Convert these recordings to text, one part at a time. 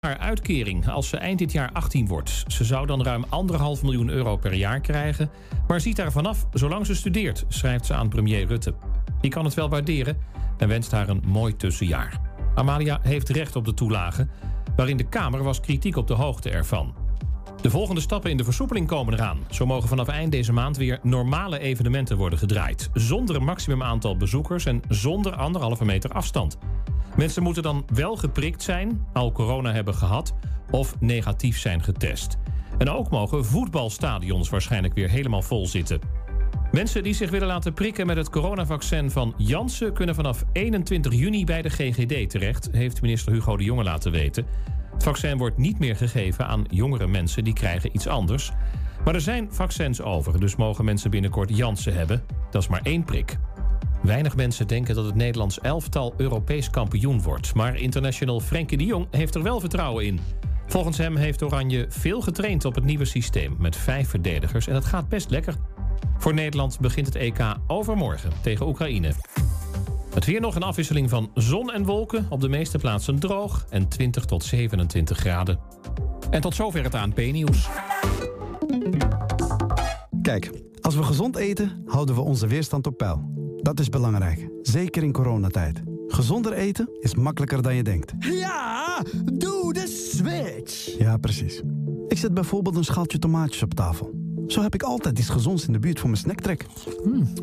haar uitkering als ze eind dit jaar 18 wordt. Ze zou dan ruim 1,5 miljoen euro per jaar krijgen, maar ziet daar vanaf zolang ze studeert, schrijft ze aan premier Rutte. Die kan het wel waarderen en wenst haar een mooi tussenjaar. Amalia heeft recht op de toelage, waarin de Kamer was kritiek op de hoogte ervan. De volgende stappen in de versoepeling komen eraan. Zo mogen vanaf eind deze maand weer normale evenementen worden gedraaid. Zonder een maximum aantal bezoekers en zonder anderhalve meter afstand. Mensen moeten dan wel geprikt zijn, al corona hebben gehad... of negatief zijn getest. En ook mogen voetbalstadions waarschijnlijk weer helemaal vol zitten. Mensen die zich willen laten prikken met het coronavaccin van Janssen... kunnen vanaf 21 juni bij de GGD terecht... heeft minister Hugo de Jonge laten weten... Het vaccin wordt niet meer gegeven aan jongere mensen die krijgen iets anders. Maar er zijn vaccins over, dus mogen mensen binnenkort Janssen hebben. Dat is maar één prik. Weinig mensen denken dat het Nederlands elftal Europees kampioen wordt. Maar international Frenkie de Jong heeft er wel vertrouwen in. Volgens hem heeft Oranje veel getraind op het nieuwe systeem met vijf verdedigers en het gaat best lekker. Voor Nederland begint het EK overmorgen tegen Oekraïne. Het weer nog een afwisseling van zon en wolken. Op de meeste plaatsen droog en 20 tot 27 graden. En tot zover het ANP-nieuws. Kijk, als we gezond eten, houden we onze weerstand op peil. Dat is belangrijk, zeker in coronatijd. Gezonder eten is makkelijker dan je denkt. Ja, doe de switch. Ja, precies. Ik zet bijvoorbeeld een schaaltje tomaatjes op tafel. Zo heb ik altijd iets gezonds in de buurt voor mijn snacktrek.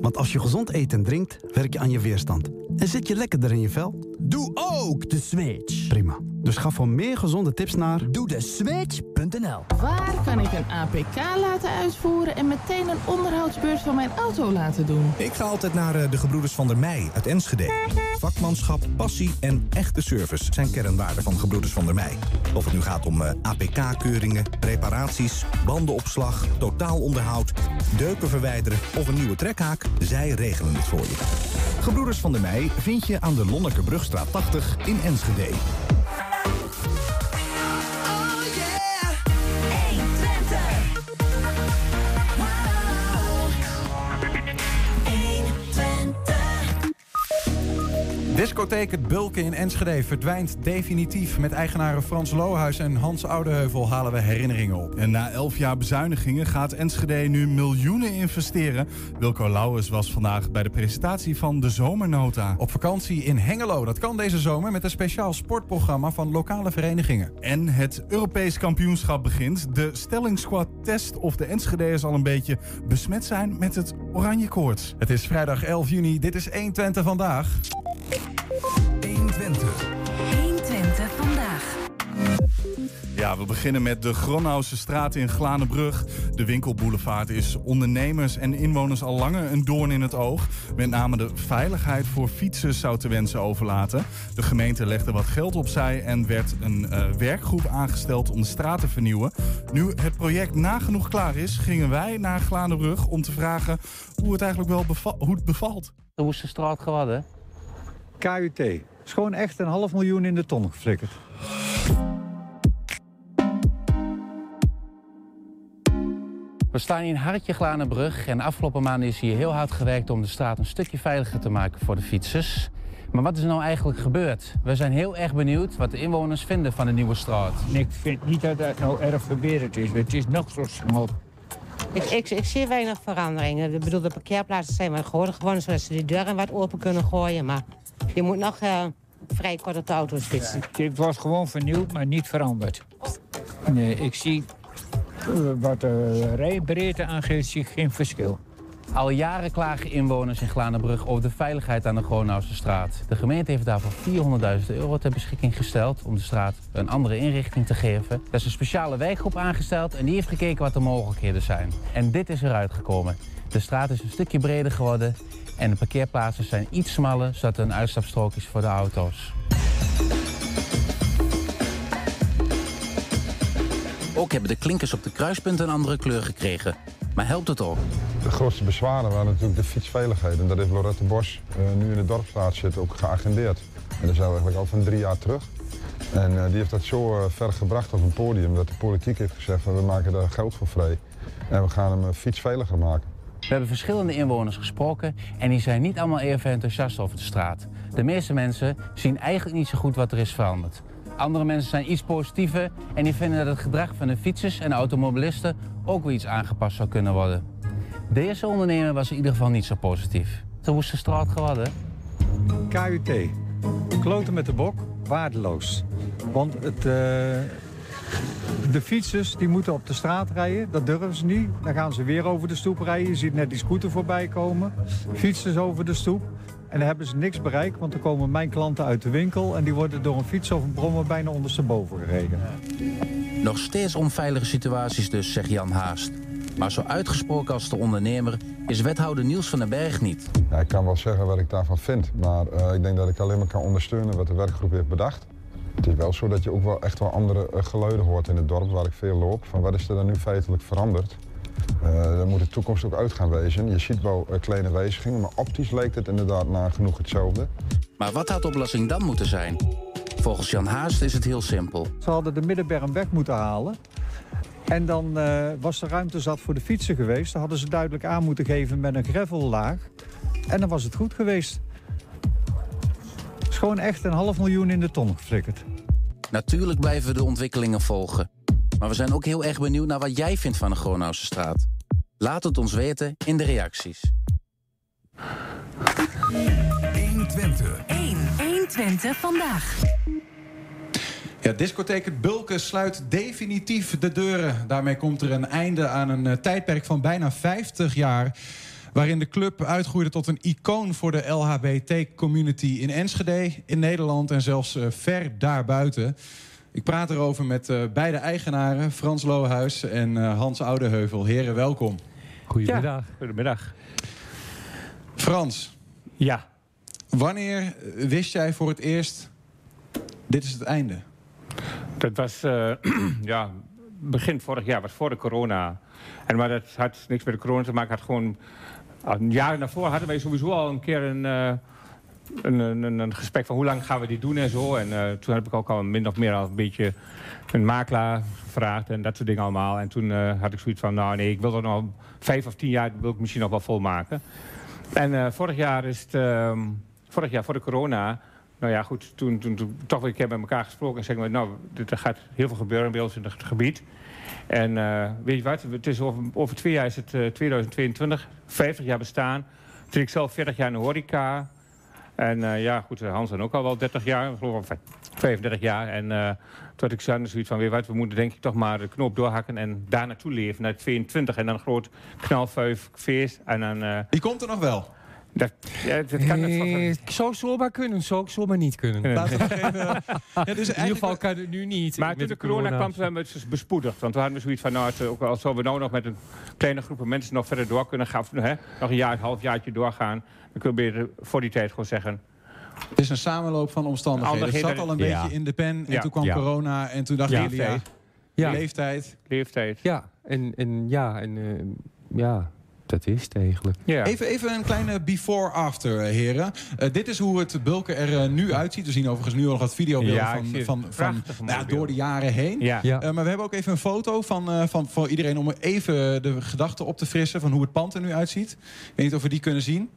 Want als je gezond eet en drinkt, werk je aan je weerstand. En zit je lekkerder in je vel. Doe ook de switch. Prima. Dus ga voor meer gezonde tips naar... Doe de switch.nl Waar kan ik een APK laten uitvoeren en meteen een onderhoudsbeurt van mijn auto laten doen? Ik ga altijd naar eh, de Gebroeders van der Mei uit Enschede. Vakmanschap, passie en echte service zijn kernwaarden van Gebroeders van der Mei. Of het nu gaat om eh, APK-keuringen, reparaties, bandenopslag, totaalonderhoud, deuken verwijderen of een nieuwe trekhaak, zij regelen het voor je. Gebroeders van der Mei vind je aan de Lonnekerbrugstraat 80 in Enschede. Discotheek Het Bulken in Enschede verdwijnt definitief. Met eigenaren Frans Lohuis en Hans Oudeheuvel halen we herinneringen op. En na elf jaar bezuinigingen gaat Enschede nu miljoenen investeren. Wilco Lauwers was vandaag bij de presentatie van de Zomernota. Op vakantie in Hengelo. Dat kan deze zomer met een speciaal sportprogramma van lokale verenigingen. En het Europees kampioenschap begint. De stellingsquad test of de Enschede'ers al een beetje besmet zijn met het oranje koorts. Het is vrijdag 11 juni. Dit is 120 vandaag. 120. 120 vandaag. Ja, we beginnen met de Gronhausse straat in Glanenbrug. De winkelboulevard is ondernemers en inwoners al langer een doorn in het oog. Met name de veiligheid voor fietsers zou te wensen overlaten. De gemeente legde wat geld opzij en werd een eh, werkgroep aangesteld om de straat te vernieuwen. Nu het project nagenoeg klaar is, gingen wij naar Glanenbrug om te vragen hoe het eigenlijk wel beva- hoe het bevalt. Hoe is de straat geworden? KUT. is gewoon echt een half miljoen in de ton geflikkerd. We staan hier in Hartje Glanenbrug en de afgelopen maanden is hier heel hard gewerkt om de straat een stukje veiliger te maken voor de fietsers. Maar wat is er nou eigenlijk gebeurd? We zijn heel erg benieuwd wat de inwoners vinden van de nieuwe straat. Ik vind niet dat het nou erg verbeterd is. Het is nog zo smal. Ik, ik, ik zie weinig veranderingen. Ik bedoel, de parkeerplaatsen zijn wat geworden, gewoon zodat ze die deuren wat open kunnen gooien. Maar je moet nog eh, vrij kort op de auto's fietsen. Het was gewoon vernieuwd, maar niet veranderd. Nee, ik zie eh, wat de rijbreedte aangeeft, zie ik geen verschil. Al jaren klagen inwoners in Glanenbrug over de veiligheid aan de Gronauwse straat. De gemeente heeft daarvoor 400.000 euro ter beschikking gesteld om de straat een andere inrichting te geven. Er is een speciale wijkgroep aangesteld en die heeft gekeken wat de mogelijkheden zijn. En dit is eruit gekomen. De straat is een stukje breder geworden en de parkeerplaatsen zijn iets smaller, zodat er een uitstapstrook is voor de auto's. Ook hebben de klinkers op de kruispunten een andere kleur gekregen. Maar helpt het ook? De grootste bezwaren waren natuurlijk de fietsveiligheid. En dat heeft Lorette Bos eh, nu in de dorpsstraat zit ook geagendeerd. En dat is eigenlijk al van drie jaar terug. En eh, die heeft dat zo eh, ver gebracht op een podium dat de politiek heeft gezegd van we maken daar geld voor vrij. En we gaan hem fietsveiliger maken. We hebben verschillende inwoners gesproken en die zijn niet allemaal even enthousiast over de straat. De meeste mensen zien eigenlijk niet zo goed wat er is veranderd. Andere mensen zijn iets positiever en die vinden dat het gedrag van de fietsers en automobilisten ook weer iets aangepast zou kunnen worden. Deze ondernemer was in ieder geval niet zo positief. De woeste straat geworden. KUT. Kloten met de bok, waardeloos. Want het, eh, de fietsers die moeten op de straat rijden, dat durven ze niet. Dan gaan ze weer over de stoep rijden. Je ziet net die scooter voorbij komen. Fietsers over de stoep. En dan hebben ze niks bereikt, want dan komen mijn klanten uit de winkel... en die worden door een fiets of een brommer bijna ondersteboven gereden. Nog steeds onveilige situaties dus, zegt Jan Haast. Maar zo uitgesproken als de ondernemer is wethouder Niels van den Berg niet. Ja, ik kan wel zeggen wat ik daarvan vind, maar eh, ik denk dat ik alleen maar kan ondersteunen wat de werkgroep heeft bedacht. Het is wel zo dat je ook wel echt wel andere eh, geluiden hoort in het dorp waar ik veel loop. Van wat is er dan nu feitelijk veranderd? Uh, daar moet de toekomst ook uit gaan wezen. Je ziet wel uh, kleine wijzigingen, maar optisch lijkt het inderdaad nagenoeg hetzelfde. Maar wat had de oplossing dan moeten zijn? Volgens Jan Haast is het heel simpel. Ze hadden de Middenberm weg moeten halen. En dan uh, was de ruimte zat voor de fietsen geweest. Dan hadden ze duidelijk aan moeten geven met een gravellaag. En dan was het goed geweest. Het is gewoon echt een half miljoen in de ton geflikkerd. Natuurlijk blijven we de ontwikkelingen volgen. Maar we zijn ook heel erg benieuwd naar wat jij vindt van de Gronauwse straat. Laat het ons weten in de reacties. 120. 1. 120 vandaag. Ja, discotheek Het Bulken sluit definitief de deuren. Daarmee komt er een einde aan een uh, tijdperk van bijna 50 jaar... waarin de club uitgroeide tot een icoon voor de LHBT-community in Enschede, in Nederland en zelfs uh, ver daarbuiten. Ik praat erover met uh, beide eigenaren, Frans Lohuis en Hans Oudeheuvel. Heren, welkom. Goedemiddag. Ja, goedemiddag. Frans. Ja. Wanneer wist jij voor het eerst, dit is het einde? Dat was uh, ja, begin vorig jaar, was voor de corona. En maar dat had niks met de corona te maken. Had gewoon, een jaar daarvoor hadden wij sowieso al een keer een, uh, een, gesprek van hoe lang gaan we dit doen en zo. En uh, toen heb ik ook al min of meer al een beetje een makelaar gevraagd en dat soort dingen allemaal. En toen had ik zoiets van, nou nee, ik wil er nog vijf of tien jaar, wil ik misschien nog wel volmaken. En vorig jaar is het, ehm, vorig jaar voor de corona... Nou ja, goed, toen, toen, toch weer een keer met elkaar gesproken en zeggen we, nou, er gaat heel veel gebeuren bij ons in het gebied. En weet je wat, het is over, over twee jaar is het uh, 2022, 50 jaar bestaan. Toen ik zelf 40 jaar in de horeca. En uh, ja, goed, Hans dan ook al wel 30 jaar, ik geloof ik 35 jaar. En uh, toen had ik zoiets van, weet je wat, we moeten denk ik toch maar de knoop doorhakken en daar naartoe leven, naar 22. En dan een groot knalvuif feest. En dan, Die komt er nog wel? Dat, ja, dat kan eh, het zou zomaar kunnen, zou zomaar niet kunnen. Laten we even, ja, dus in ieder geval kan het nu niet. Maar toen de corona, corona kwam, hebben we het bespoedigd. Want we hadden zoiets van, nou, ook al zouden we nou nog met een kleine groep mensen nog verder door kunnen gaan, hè, nog een jaar, een half jaartje doorgaan, dan kun je voor die tijd gewoon zeggen, het is een samenloop van omstandigheden. Het zat al een ja. beetje in de pen en ja. toen kwam ja. corona en toen dacht ja. jullie, ja, ja. leeftijd. Leeftijd. Ja, en, en ja, en uh, ja, dat is het eigenlijk. Ja. Even, even een kleine before-after, heren. Uh, dit is hoe het bulken er uh, nu uitziet. We zien overigens nu al nog wat videobeelden ja, van, van, van, van nou, door de jaren heen. Ja. Uh, maar we hebben ook even een foto van, van, voor iedereen... om even de gedachten op te frissen van hoe het pand er nu uitziet. Ik weet niet of we die kunnen zien.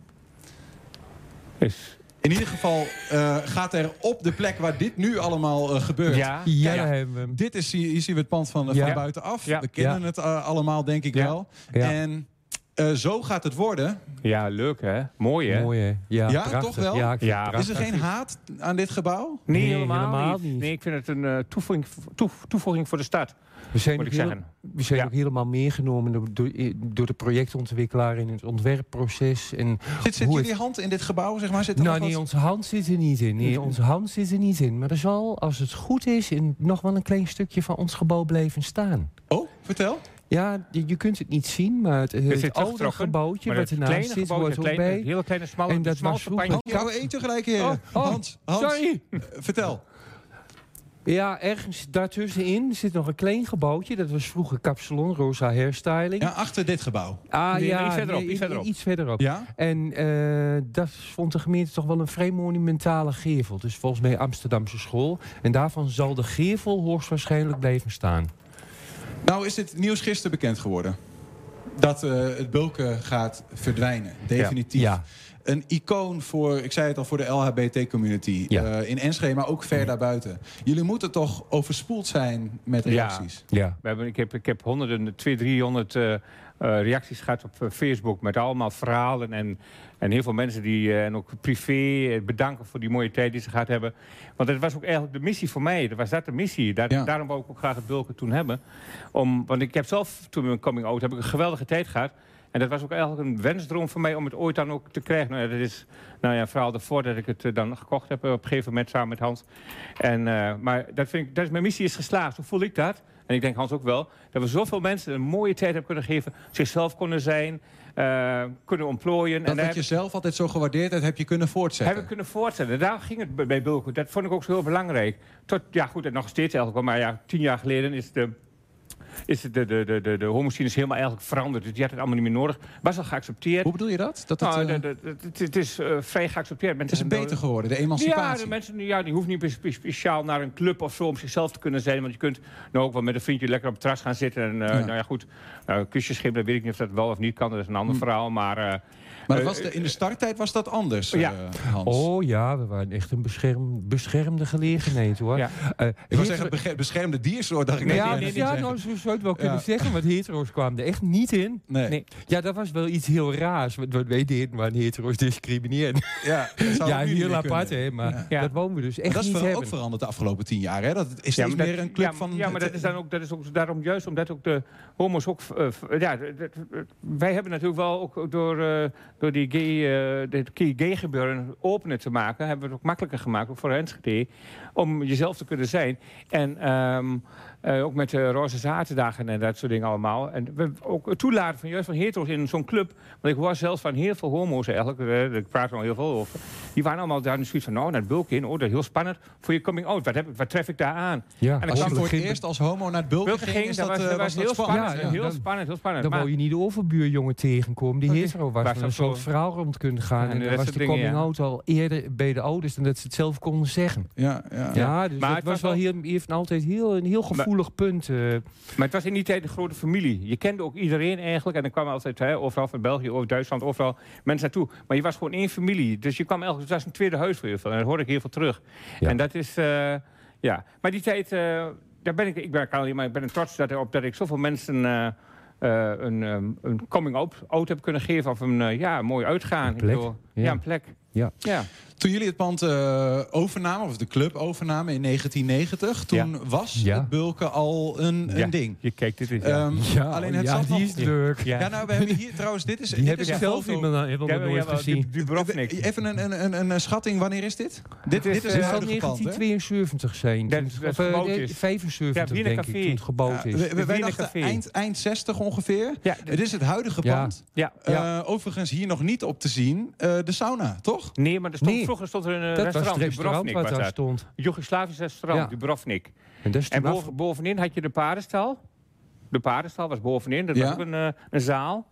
Is... In ieder geval uh, gaat er op de plek waar dit nu allemaal uh, gebeurt. Ja, ja, ja. Hebben we. Dit is, hier zien we het pand van, ja. van buitenaf. Ja. We kennen het allemaal, denk ik wel. En zo gaat het worden. Ja, leuk hè? Mooi hè? Mooi hè? Ja, ja prachtig. toch wel? Ja, ja, is er geen haat aan dit gebouw? Nee, Nee, helemaal, helemaal niet. niet. Nee, ik vind het een toevoeging, toe, toevoeging voor de stad. We zijn, moet ook, ik heel- zeggen. we zijn Ja. ook helemaal meegenomen door, door, door de projectontwikkelaar in het ontwerpproces. En Zit, jullie het- hand in dit gebouw, zeg maar? Zit er Nou, nog nee, wat- onze hand zit er niet in. Nee, onze hand zit er niet in. Maar er zal, als het goed is, in nog wel een klein stukje van ons gebouw blijven staan. Oh, vertel. Ja, je, je kunt het niet zien, maar het, oude gebouwtje wat ernaast kleine zit, gebouw, hoort ook kleine, bij. hele kleine, smalle, En dat smalle was vroeger- champagne. Ja, we één tegelijk, heren. Oh, oh, Hans, Hans sorry. eh, vertel. Ja, ergens daartussenin zit nog een klein gebouwtje. Dat was vroeger Kapsalon, Rosa Hairstyling. Ja, achter dit gebouw. Ah Nee, ja, nee, iets verderop, nee, iets verderop. Iets verderop. Ja? En eh, dat vond de gemeente toch wel een vrij monumentale gevel. Dus volgens mij Amsterdamse school. En daarvan zal de gevel hoogstwaarschijnlijk blijven staan. Nou is dit nieuws gisteren bekend geworden. Dat eh, het bulken gaat verdwijnen, definitief. Ja. een icoon voor, ik zei het al, voor de LHBT-community. Eh, in Enschede, maar ook ver daarbuiten. Jullie moeten toch overspoeld zijn met reacties? Ja. We hebben, ik, heb, ik heb honderden, 200, 300 eh, reacties gehad op eh, Facebook met allemaal verhalen en, en heel veel mensen die eh, en ook privé bedanken voor die mooie tijd die ze gehad hebben. Want dat was ook eigenlijk de missie voor mij. Dat was dat de missie. Daar, Daarom wou ik ook graag het bulken toen hebben. Om, want ik heb zelf toen mijn coming out heb ik een geweldige tijd gehad. En dat was ook eigenlijk een wensdroom voor mij om het ooit dan ook te krijgen. Nou ja, dat is nou ja, vooral ervoor dat ik het dan gekocht heb op een gegeven moment samen met Hans. En, maar dat vind ik, dat is, mijn missie is geslaagd. Hoe voel ik dat? En ik denk Hans ook wel. Dat we zoveel mensen een mooie tijd hebben kunnen geven. Zichzelf kunnen zijn. eh, kunnen ontplooien. Dat daar wat je zelf altijd zo gewaardeerd hebt, heb je kunnen voortzetten. heb ik kunnen voortzetten. Daar ging het bij- Bulko. Dat vond ik ook zo heel belangrijk. Tot, ja goed, en nog steeds eigenlijk wel. Maar ja, tien jaar geleden is de... Is de, de, de, de, de homoscene is helemaal eigenlijk veranderd. Dus die had het allemaal niet meer nodig. Was al geaccepteerd. Hoe bedoel je dat? dat het, nou, eh, de- de- de- het, het is eh, vrij geaccepteerd. Het is beter geworden, de emancipatie. Ja, de mensen ja, die hoeven niet spe- speciaal naar een club of zo om zichzelf te kunnen zijn. Want je kunt nou ook wel met een vriendje lekker op het terras gaan zitten. En eh, Ja. nou ja, goed, uh, kusjes geven, dat weet ik niet of dat wel of niet kan. Dat is een ander verhaal. Maar, Maar dat eh, was de, in de starttijd was dat anders, Ja. eh, Hans. Oh ja, we waren echt een bescherm, beschermde gelegenheid hoor. Ja. Eh, Ik hetero- wil zeggen, beschermde diersoort, dacht ik net. ja, Nee, ja nou, zo zou je het wel kunnen zeggen. Want hetero's kwamen er echt niet in. Nee. Ja, dat was wel iets heel raars. Wat, wat wij deden, maar hetero's discrimineren. Ja, dat zou ja heel apart kunnen. hè. Maar Ja. dat wonen we dus echt dat is niet ver- ook hebben. veranderd de afgelopen tien jaar. Hè? Dat is steeds meer dat- een club ja, van... Ja, maar dat is dan ook, dat is ook daarom juist omdat ook de homo's ook... eh, v- ja, wij hebben natuurlijk wel ook door, eh, door die gay, eh, dit gay- gebeuren opener te maken... hebben we het ook makkelijker gemaakt, ook voor Enschede... om jezelf te kunnen zijn. En ehm, eh, ook met de roze zaterdagen en dat soort dingen allemaal. En we ook het toelaten van juist van hetero's in zo'n club. Want ik hoor zelfs van heel veel homo's eigenlijk, eh, ik praat er al heel veel over... die waren allemaal daar in zoiets van, nou, naar het bulk in, oh, dat is heel spannend voor je coming out. Wat, heb wat tref ik daar aan? Ja, en Als je voor het eerst als homo naar het Bulken ging, ging, is dat was, eh, was was heel spannend. spannend. Ja, heel dan- spannend, heel spannend. Dan Maar- wou je niet de overbuurjongen tegenkomen die is- hetero was. waar zo- het verhaal rond kunnen gaan. En dan was de dingen, coming ja. out al eerder bij de ouders dan dat ze het zelf konden zeggen. Ja, ja. Ja, dus Maar het was was wel heeft altijd heel, een heel gevoelig punt. eh. Maar het was in die tijd een grote familie. Je kende ook iedereen eigenlijk. En dan kwam altijd hè, overal van België, over Duitsland, overal mensen naartoe. Maar je was gewoon één familie. Dus je kwam eigenlijk, het was een tweede huis voor heel veel. En dat hoorde ik heel veel terug. En dat is, eh, ja. Maar die tijd, eh, daar ben ik, ik ben, kan alleen maar, ik ben er trots dat, op dat ik zoveel mensen... eh, eh, een, ehm, een coming out, out heb kunnen geven of een ja, mooi uitgaan. plek. Ik bedoel, ja. Ja. een plek. Ja. Ja. Toen jullie het pand eh, overnamen, of de club overnamen in 1990, toen was Ja. het bulken al een, een Ja. ding. Je kijkt, dit is... Ehm, Ja, alleen het ja, zat die nog- is leuk. Ja. nou, we hebben hier trouwens, dit is, Die dit heb is ik een zelf nog ja, nooit gezien. Even een, een, een, een, een schatting, wanneer is dit? Dit, dit is Dit het zal huidige pand, hè? 1972 zijn. Dat- toen- dat of, eh, gebouwd nee, is. 75 Ja, denk ik, toen het gebouwd Ja, is. we, we- wij dachten eind, eind 60 ongeveer. Het is het huidige pand. Eh, overigens hier nog niet op te zien, eh, de sauna, toch? Nee, maar er stond, Nee. vroeger stond er een eh, Dat was restaurant, restaurant wat daar stond. Een Joegoslavisch restaurant, Ja. Dubrovnik. En, boven, bovenin had je de paardenstal. De paardenstal was bovenin. Dat Ja. was ook een, eh, een zaal.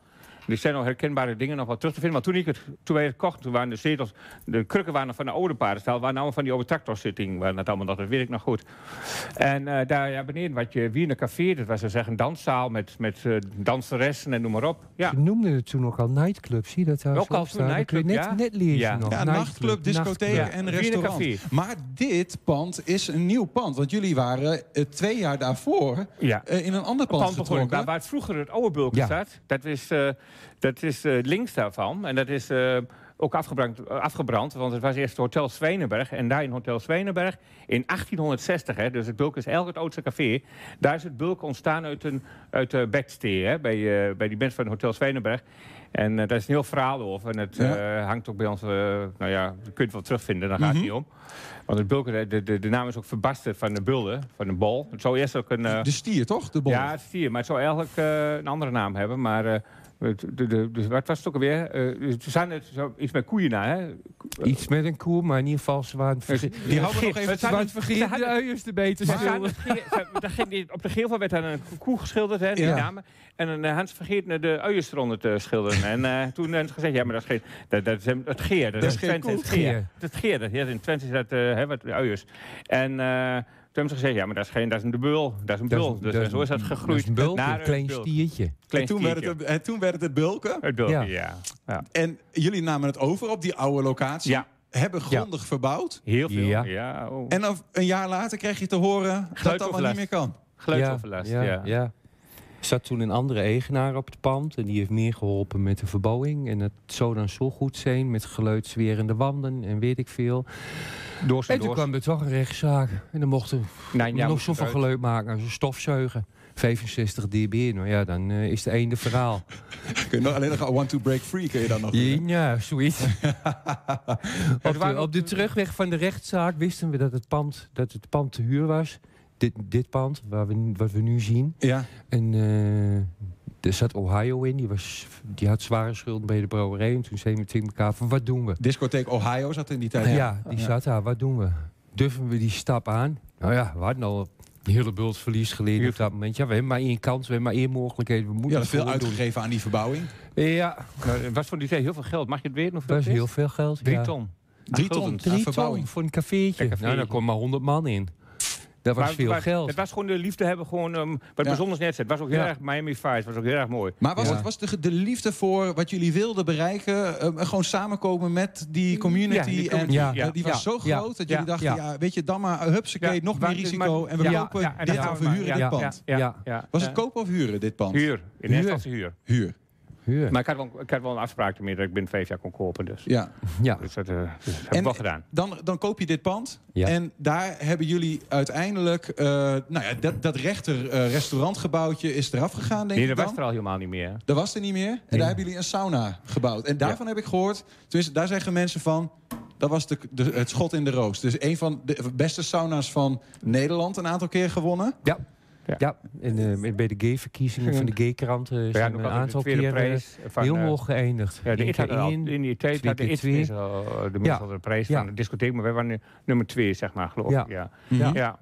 Er zijn nog herkenbare dingen nog wat terug te vinden. Maar toen, ik het, toen wij het kochten, toen waren de zetels... De krukken waren nog van de oude paardenstal. waren allemaal van die oude tractorzitting. Waren dat allemaal nog, dat weet ik nog goed. En eh, daar ja, beneden had je Wiener Café. Dat was dus echt een danszaal met, met eh, danseressen en noem maar op. Ja. Ze noemden het toen ook al nightclub. Zie je dat daar Ook zo al toen je nightclub, net, ja. net lezen Ja. nog. Ja, nachtclub, discotheek Ja. en restaurant. Café. Maar dit pand is een nieuw pand. Want jullie waren eh, twee jaar daarvoor Ja. in een ander pand, pand begonnen. getrokken. Waar, waar het vroeger het oude bulken Ja. staat, dat is, eh, dat is eh, links daarvan. En dat is eh, ook afgebrand, eh, afgebrand, want het was eerst Hotel Zwijnenberg. En daar in Hotel Zwijnenberg, in 1860, hè, dus het bulk is eigenlijk het oudste café. Daar is het bulk ontstaan uit een uit de hè, bij, bij die mensen van Hotel Zwijnenberg. En eh, daar is een heel verhaal over. En het Ja. hangt ook bij ons, nou ja, je kunt het wel terugvinden, daar gaat het Mhm. niet om. Want het bulken, de, de, de naam is ook verbasterd van de bulde, van de bol. Het zou eerst ook een... De stier, toch? De bol. ja, het stier. Maar het zou eigenlijk een andere naam hebben. Maar de, de, de, wat was het ook alweer? Eh ze zijn het zo, iets met koeien na, hè? Iets met een koe, maar in ieder geval ze waren verge- Die houden we nog even- Ze waren vergeten de uiers te ze- die- op de gevel werd dan een koe geschilderd, hè, die Ja. namen. En eh, Hans vergeet de uiers eronder te schilderen. en eh, toen hebben ze gezegd, ja, maar dat is geen... Dat, dat is hem- het geer. Dat, Dat is geen Twente, het geer. Het geer, dat in Twente dat, eh, hè, wat, uiers. En... eh, hebben ze gezegd, ja, maar dat is, geen, dat is een de bul. Dat is een bul. Dus dat en is zo is dat gegroeid. dat is een naar een klein stiertje. Klein En toen, werd het, en toen werd het het bulken. Het Ja. ja. ja. En jullie namen het over op die oude locatie. Ja. Hebben grondig verbouwd. Heel veel. Ja. Ja. oh. En dan een jaar later krijg je te horen dat dat Geluidsoverlast. niet meer kan. Geluidsoverlast, ja. ja, ja. Zat toen een andere eigenaar op het pand en die heeft meer geholpen met de verbouwing. En het zou dan zo goed zijn met geluidswerende wanden en weet ik veel. Doors en En toen doors. kwam er toch een rechtszaak. En dan mochten Nee, we ja, nog zoveel geluid maken als een stofzuigen. 65 dB, nou ja, dan eh, is het einde verhaal. Kun je nog alleen nog I want to break free kun je dan nog doen? Ja, zoiets. op, de, op de terugweg van de rechtszaak wisten we dat het pand, dat het pand te huur was. Dit, dit pand, waar we, wat we nu zien. Ja. En eh, er zat Ohio in, die, was, die had zware schulden bij de brouwerij. En toen zeiden we tegen elkaar van, wat doen we? Discotheek Ohio zat in die tijd. Ja, die zat daar, wat doen we? Durven we die stap aan? Nou ja, we hadden al een hele bult verlies geleden op dat moment. Ja, we hebben maar één kans, we hebben maar één mogelijkheid. We moeten het veel doen. uitgegeven aan die verbouwing. Ja, Nou, was voor die tijd heel veel geld. Mag je het weten? Hoeveel dat is heel veel geld. Drie ja. ton. Drie ton verbouwing. ton voor een cafeetje. Een cafeetje. Nou, daar kon maar 100 man in. Dat was Maar veel het geld. Het was gewoon de liefde hebben, gewoon um, wat Ja. bijzonders net. Het was ook heel Ja. erg Miami Vice, was ook heel erg mooi. Maar was Ja. het was de, de liefde voor wat jullie wilden bereiken, eh, gewoon samenkomen met die community? Ja, die en community, ja. die was Ja. zo Ja. groot dat Ja. jullie dachten, Ja. ja, weet je, dan maar hupsakee, Ja, nog maar- meer risico maar- en we ja, kopen ja, en dit of we huren maar. dit pand. Ja, Ja. ja. Was het kopen of huren, dit pand? Huur. In eerste Huur. instantie huur. Huur. Maar ik had, wel, ik had wel een afspraak ermee dat ik binnen vijf jaar kon kopen. Dus, Ja. Ja. dus dat, eh, dus dat heb En- ik wel gedaan. Dan, dan koop je dit pand. Ja. En daar hebben jullie uiteindelijk... eh, nou ja, dat, dat rechter eh, restaurantgebouwtje is eraf gegaan, denk Nee, ik dat dan. was er al helemaal niet meer. Dat was er niet meer. En daar hebben jullie een sauna gebouwd. En daarvan heb ik gehoord... Tenminste, daar zeggen mensen van... Dat was de, de, het schot in de roos. Dus een van de beste sauna's van Nederland een aantal keer gewonnen. Ja. Ja. Ja, en eh, bij de gay-verkiezingen van de gay-krant Ja, zijn een de aantal tweede keer prijs van, heel eh, hoog geëindigd. Ja, de IT had al, in die tijd had de IT twee. is al, de Ja. meestal prijs Ja. van de discotheek, maar wij waren nu nummer twee, zeg maar, geloof Ja. ik. Ja. Ja.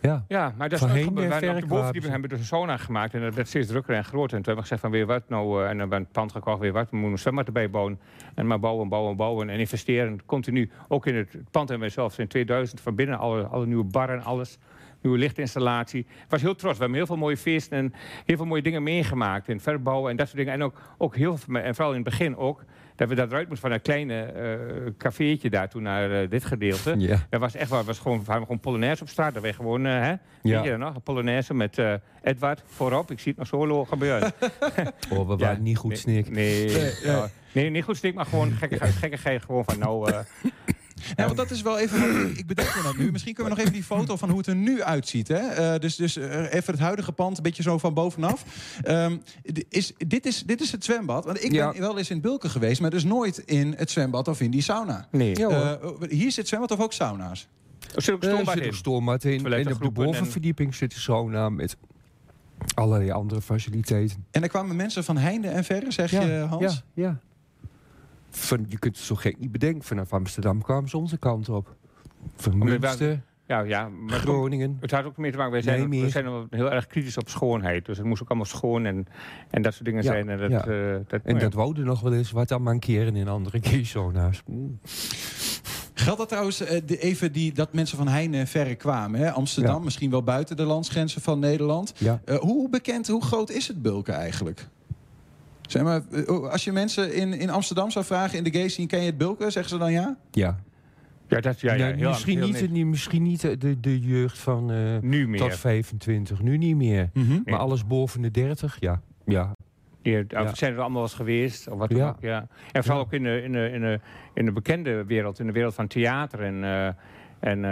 Ja. Ja. Maar dat is Voorheen, ook eh, Wij op de waren hebben we dus een sauna gemaakt en dat werd steeds drukker en groter. En toen hebben we gezegd van weer wat nou, en dan hebben we een pand gekocht, weer wat, we moeten een zwembad erbij bouwen. En maar bouwen, bouwen, bouwen en investeren continu. Ook in het pand hebben we zelfs in 2000 van binnen alle, alle nieuwe barren, alles. Nieuwe lichtinstallatie. Ik was heel trots. We hebben heel veel mooie feesten en heel veel mooie dingen meegemaakt. In verbouwen en dat soort dingen. En ook, ook heel veel, en vooral in het begin ook, dat we dat eruit moesten van een kleine eh cafeetje daar toen naar eh, dit gedeelte. Ja. Dat was echt waar, was gewoon, we gewoon Polonaise op straat. Dat we gewoon, eh, hè, Ja. weet je dat nog? Polonaise met Edward voorop. Ik zie het nog zo lo- gebeuren. Oh, we Ja, waren niet goed snik. Nee, Nee, ja. nee, niet goed snik, maar gewoon gekke, gekkigheid. Gewoon van nou... Ja, want dat is wel even. Ik bedenk me dat nu. Misschien kunnen we nog even die foto van hoe het er nu uitziet. Hè? Eh, dus dus eh, even het huidige pand, een beetje zo van bovenaf. Ehm, is, dit, is, dit is het zwembad. Want ik Ja. ben wel eens in Bulken geweest, maar dus nooit in het zwembad of in die sauna. nee. Eh, hier zit zwembad of ook sauna's? Er zit ook Er stoombad in. in. En op de bovenverdieping zit een sauna met allerlei andere faciliteiten. En er kwamen mensen van heinde en verre, zeg je, Hans? Ja, ja. Van, je kunt het zo gek niet bedenken. Vanaf Amsterdam kwamen ze onze kant op. Van Münster, Ja, ja. Maar Groningen. het had ook mee te maken, wij zijn, we zijn heel erg kritisch op schoonheid. Dus het moest ook allemaal schoon en, en dat soort dingen Ja, zijn. En dat, ja. eh, dat, En ja. dat wouden nog wel eens wat aan mankeren in andere. Mm. Geldt dat trouwens eh, de- even die, dat mensen van heinde en verre kwamen? Hè? Amsterdam, Ja. misschien wel buiten de landsgrenzen van Nederland. Ja. Eh, hoe bekend, hoe groot is het Bulken eigenlijk? Zeg maar, eh, als je mensen in, in Amsterdam zou vragen in de gay scene, ken je het Bulken? Zeggen ze dan ja? Ja. Ja, dat, ja, ja, Nee, heel misschien, heel niet, de- misschien niet de, de, jeugd van eh, Nu meer. tot 25. Nu niet meer. Mhm. Maar alles boven de 30, ja. Ja. Ja. zijn er allemaal wel eens geweest. Of wat Ja. ook, ja. En vooral Ja. ook in de, in, de, in, de, in de bekende wereld, in de wereld van theater en, eh, en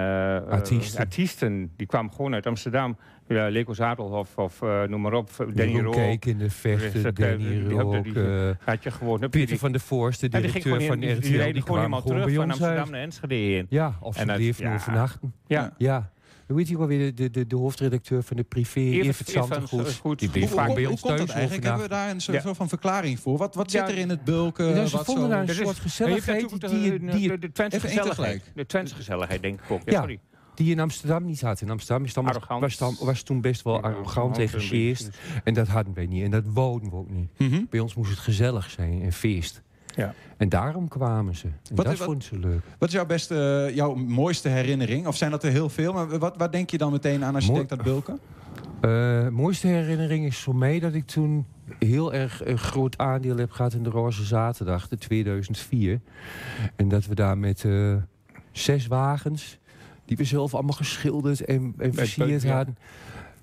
Artiesten. artiesten. Die kwamen gewoon uit Amsterdam. Ja, Leko Zadelhof of eh, noem maar op. Danny. Keek in de vechten, dat, eh, Danny Rook, eh, Had je gewoon... Peter die- van der Voorst, de Ja, die ging directeur van in- RTL, die reden gewoon helemaal terug bij van Amsterdam uit. naar Enschede heen. Ja, of ze bleef ja. overnachten. Ja. Ja. Hoe heet je wel weer, de, de, de hoofdredacteur van de privé, Evert- Zandergoed. Zandergoed. Die bleef vaak bij ons komt dat thuis eigenlijk? Hebben we daar een soort van verklaring voor? Wat, wat zit er in het Bulken? Ze wat vonden daar een soort gezelligheid de, één gezelligheid. denk ik ook. Ja, Ja. sorry. Die je in Amsterdam niet had. In Amsterdam is was, het al- was toen best wel Ja, arrogant en en gesjeest. En dat hadden wij niet. En dat wouden we ook niet. Mhm. Bij ons moest het gezellig zijn en feest. Ja. En daarom kwamen ze. En Wat dat vonden ze leuk. Wat is jouw beste, jouw mooiste herinnering? Of zijn dat er heel veel? Maar wat, wat denk je dan meteen aan als je Mooi- denkt aan Bulken? Eh, mooiste herinnering is voor mij dat ik toen heel erg een groot aandeel heb gehad in de Roze Zaterdag, de 2004. En dat we daar met eh, zes wagens, die we zelf allemaal geschilderd en, en versierd ja. hadden,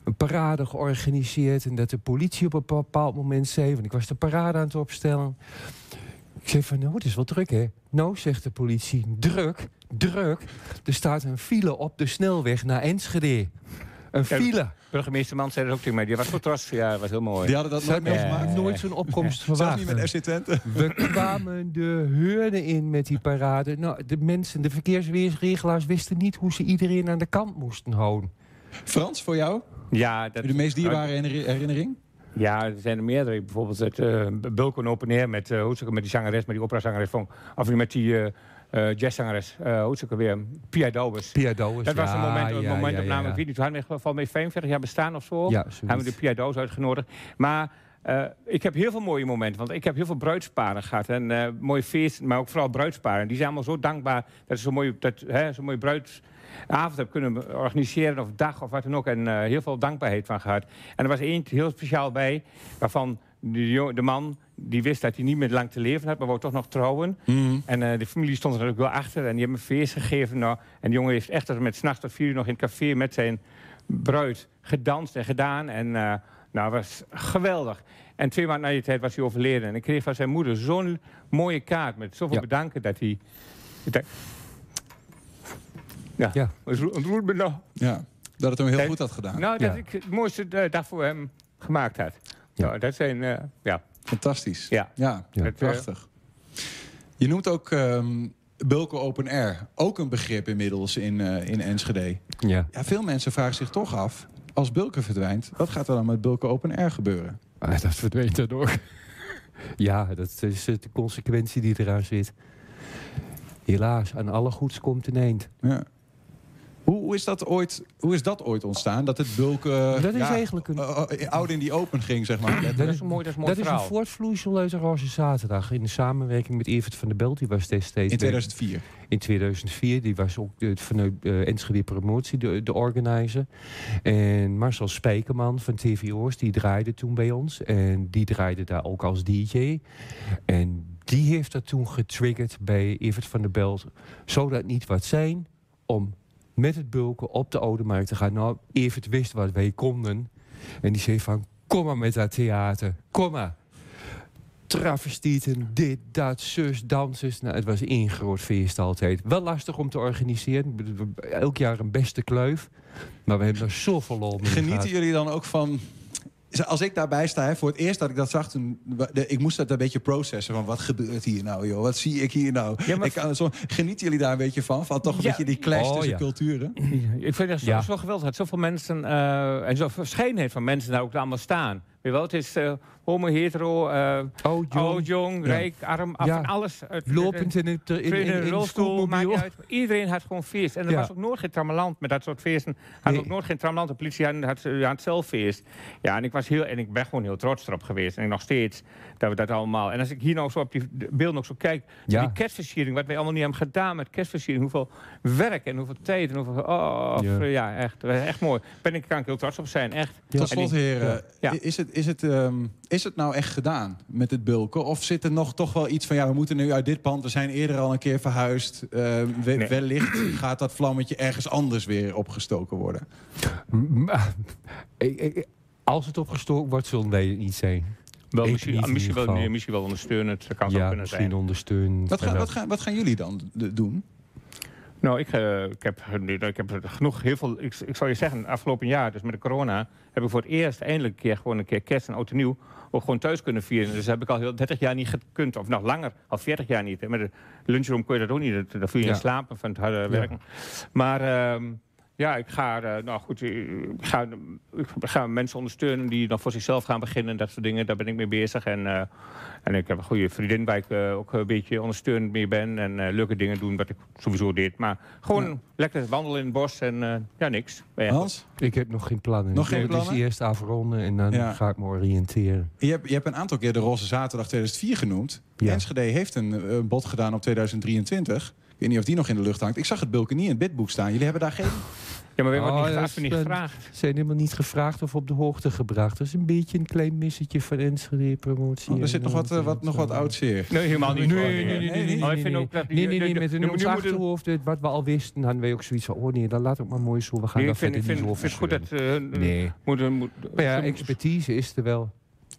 een parade georganiseerd. En dat de politie op een bepaald moment zei, want ik was de parade aan het opstellen. Ik zei van, nou, het is wel druk, hè? Nou, zegt de politie, druk, druk. Er staat een file op de snelweg naar Enschede. Een Ja, file. Burgemeester Man zei dat ook tegen mij. Die was trots. Ja, dat was heel mooi. Die hadden dat nooit meegemaakt? nooit zo'n opkomst verwacht. niet met FC Twente? We kwamen de heurde in met die parade. Nou, de mensen, de verkeersregelaars wisten niet hoe ze iedereen aan de kant moesten houden. Frans, voor jou? Ja, dat, De meest dierbare herinner- herinnering? Ja, er zijn er meerdere. Bijvoorbeeld het uh, Bulko Open Air met, uh, ook, met die zangeres, met die operazangeres van, of met die uh, uh, jazzzangeres, uh, hoe ze weer, Pia Dobers. Pia Dat was een moment, een ja, moment ja, op ja, ik weet niet, toen hadden we van mee 45 jaar bestaan of zo. Ja, hebben we de Pia uitgenodigd. Maar uh, ik heb heel veel mooie momenten, want ik heb heel veel bruidsparen gehad. En uh, mooie feesten, maar ook vooral bruidsparen. Die zijn allemaal zo dankbaar dat ze zo'n mooie, dat, hè, zo'n mooie bruidsavond hebben kunnen organiseren, of dag of wat dan ook. En uh, heel veel dankbaarheid van gehad. En er was één heel speciaal bij, waarvan de, de man die wist dat hij niet meer lang te leven had, maar wou toch nog trouwen. En uh, de familie stond er natuurlijk wel achter en die hebben een feest gegeven. Nou, en de jongen heeft echt tot met s'nachts tot vier uur nog in het café met zijn bruid gedanst en gedaan. En uh, nou, was geweldig. En twee maanden na die tijd was hij overleden. En ik kreeg van zijn moeder zo'n mooie kaart met zoveel Ja. bedanken dat hij... dat- ja, Ja. het ro- het roert me nog. Ja, dat het hem heel Dat- goed had gedaan. Nou, dat Ja. ik het mooiste uh, dag voor hem gemaakt had. Nou, dat zijn, uh, ja. Fantastisch. Ja. Ja, Ja. Uh, prachtig. Je noemt ook ehm Bulken Open Air. Ook een begrip inmiddels in, eh, in Enschede. Ja. Ja, veel mensen vragen zich toch af... als Bulken verdwijnt, wat gaat er dan met Bulken Open Air gebeuren? Ah, dat verdwijnt dan ook. ja, dat is eh, de consequentie die eraan zit. Helaas, aan alle goeds komt een eind. Ja. Hoe, hoe, is dat ooit, hoe is dat ooit ontstaan? Dat het Bulken Dat is ja, eigenlijk een- eh, eh, oud in die open ging, zeg maar. Dat is een mooi, dat is een mooi dat is een voortvloeisel uit de Roze Zaterdag. In de samenwerking met Evert van der Belt. Die was destijds... In bij- 2004. In 2004. Die was ook de, vanuit eh, Enschede Promotie de, de organizer. En Marcel Spijkerman van TVO's, die draaide toen bij ons. En die draaide daar ook als DJ. En die heeft dat toen getriggerd bij Evert van der Belt. Zou dat niet wat zijn om met het bulken op de Oude Markt te gaan? Nou, Evert wist wat wij konden. En die zei van, kom maar met dat theater. Kom maar travestieten, dit, dat, zus, dansers. Nou, het was één groot feest altijd. Wel lastig om te organiseren. Elk jaar een beste kluif. Maar we hebben er zoveel lol mee Genieten gehad. jullie dan ook van... Als ik daarbij sta, hè, voor het eerst dat ik dat zag, toen, ik moest dat een beetje processen. Van wat gebeurt hier nou, joh? Wat zie ik hier nou? Ja, maar- ik kan, zo, genieten jullie daar een beetje van? Van toch een Ja. beetje die clash Oh, tussen ja. culturen? Ik vind het zo, Ja. zo geweldig dat zoveel mensen uh, en zo'n verscheidenheid van mensen daar ook allemaal staan. Weet je wel, het is uh, homo, hetero, uh, Oud, jong. oud, jong, Ja. rijk, arm, af Ja. en alles. Het- Lopend in, het, in, in, in, rolstoel, maakt niet schoolmobiel. uit. Iedereen had gewoon feest. En er Ja. was ook nooit geen trammeland met dat soort feesten. Had Nee. ook nooit geen trammeland. De politie had, had, had het zelf feest. Ja, en ik, was heel, en ik ben gewoon heel trots erop geweest. En nog steeds dat we dat allemaal... En als ik hier nou zo op die beelden ook zo kijk... Ja. Die kerstversiering, wat wij allemaal niet hebben gedaan met kerstversiering. Hoeveel werk en hoeveel tijd en hoeveel... Oh, Ja. ja, echt, echt mooi. Ben ik, kan ik heel trots op zijn, echt. Tot slot, heren. Ja. Is, het, is, het, ehm, is het nou echt gedaan met het bulken? Of zit er nog toch wel iets van... ja, we moeten nu uit dit pand, we zijn eerder al een keer verhuisd. We- Nee. Wellicht gaat dat vlammetje ergens anders weer opgestoken worden. Als het opgestoken wordt, zullen wij het niet zijn. Wel, misschien, niet misschien, wel, misschien wel ondersteunend. Dat kan zo Ja, kunnen misschien zijn. ondersteunen. Wat, gaan- wat, gaan, wat gaan jullie dan doen? Nou, ik, eh, ik, heb, nu- ik heb genoeg, heel veel. Ik, ik zou je zeggen, afgelopen jaar, dus met de corona, heb ik voor het eerst eindelijk een keer gewoon een keer kerst en oud en nieuw ook gewoon thuis kunnen vieren. Dus dat heb ik al heel 30 jaar niet gekund, of nog langer, al 40 jaar niet. hè. Met de lunchroom kun je dat ook niet, dat- daar viel je Ja. in slaap van het harde werken. Maar ehm, Ja, ik ga, eh, nou goed, ik ga, ik ga mensen ondersteunen die dan voor zichzelf gaan beginnen en dat soort dingen. Daar ben ik mee bezig. En, eh, en ik heb een goede vriendin waar ik eh, ook een beetje ondersteunend mee ben. En eh, leuke dingen doen, wat ik sowieso deed. Maar gewoon lekker wandelen in het bos en eh, ja, niks. Hans? Ik heb nog geen plannen. Nog geen Ik wil plannen? Dus eerst afronden en dan Ja. ga ik me oriënteren. Je hebt, je hebt een aantal keer de Roze Zaterdag 2004 genoemd. Enschede heeft een bod gedaan op 2023. Ik weet niet of die nog in de lucht hangt. Ik zag het Bulken niet in het bidboek staan. Jullie hebben daar geen... Ja, maar we Oh, hebben niet, dat gevraagd, niet gevraagd. zijn helemaal niet gevraagd of op de hoogte gebracht. Dat is een beetje een klein missetje van Enschede promotie. Oh, er zit nog wat, eh, wat, nog wat oud zeer. Nee, helemaal niet. Nee, hoor. nee, nee, nee, nee, nee, Maar ik nee, de- met in ons moeten- achterhoofd, wat we al wisten, hadden wij ook zoiets van, oh nee, dan laat ook maar mooi zo, we gaan Nee, ik vind, verder ik vind, niet ik over vind het goed dat... eh, Nee. Moet, Maar ja, ze- expertise is er wel.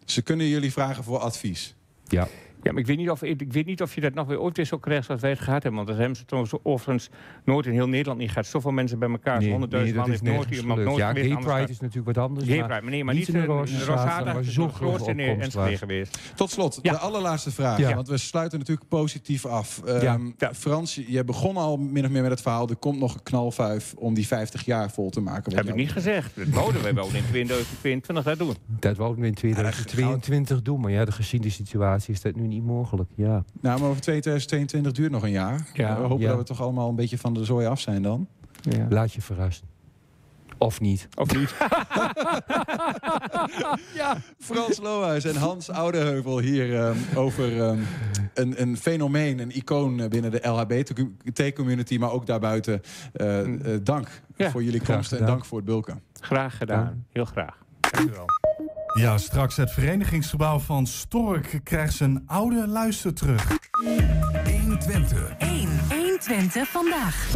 Ze kunnen jullie vragen voor advies. Ja. Ja, maar ik weet, niet of, ik, ik weet niet of je dat nog weer ooit weer zo krijgt zoals wij het gehad hebben. Want dat hebben ze trouwens overigens nooit in heel Nederland niet gehad. Zoveel mensen bij elkaar. Nee, 100.000 nee, dat man is heeft nooit iemand nooit Ja, Gay Pride is natuurlijk wat anders. Gay maar Pride, maar nee, maar niet niet in Rosada is zo'n grootste grote in Enschede geweest. Tot slot, de allerlaatste vraag. Ja. Want we sluiten natuurlijk positief af. Ja. Ehm, Frans, je begon al min of meer met het verhaal... er komt nog een knalvuif om die 50 jaar vol te maken. Dat heb ik niet gezegd. Dat wouden wij wel in 2022 dat doen. Dat wouden we in 2022 doen, maar ja, de gezien de situatie is dat nu niet mogelijk. Ja. Nou, maar over 2022 duurt nog een jaar. Ja. we hopen Ja. dat we toch allemaal een beetje van de zooi af zijn dan. Laat je verrassen. Of niet. Of niet. ja. Frans Lohuis en Hans Oudeheuvel hier ehm, over ehm, een, een fenomeen, een icoon binnen de LHBT-community, maar ook daarbuiten. Eh, eh, dank Ja, voor jullie komst en dank voor het bulken. Graag gedaan. Heel graag. Dankjewel. Ja, straks het verenigingsgebouw van Stork krijgt zijn oude luister terug. 120. 1. 120 vandaag.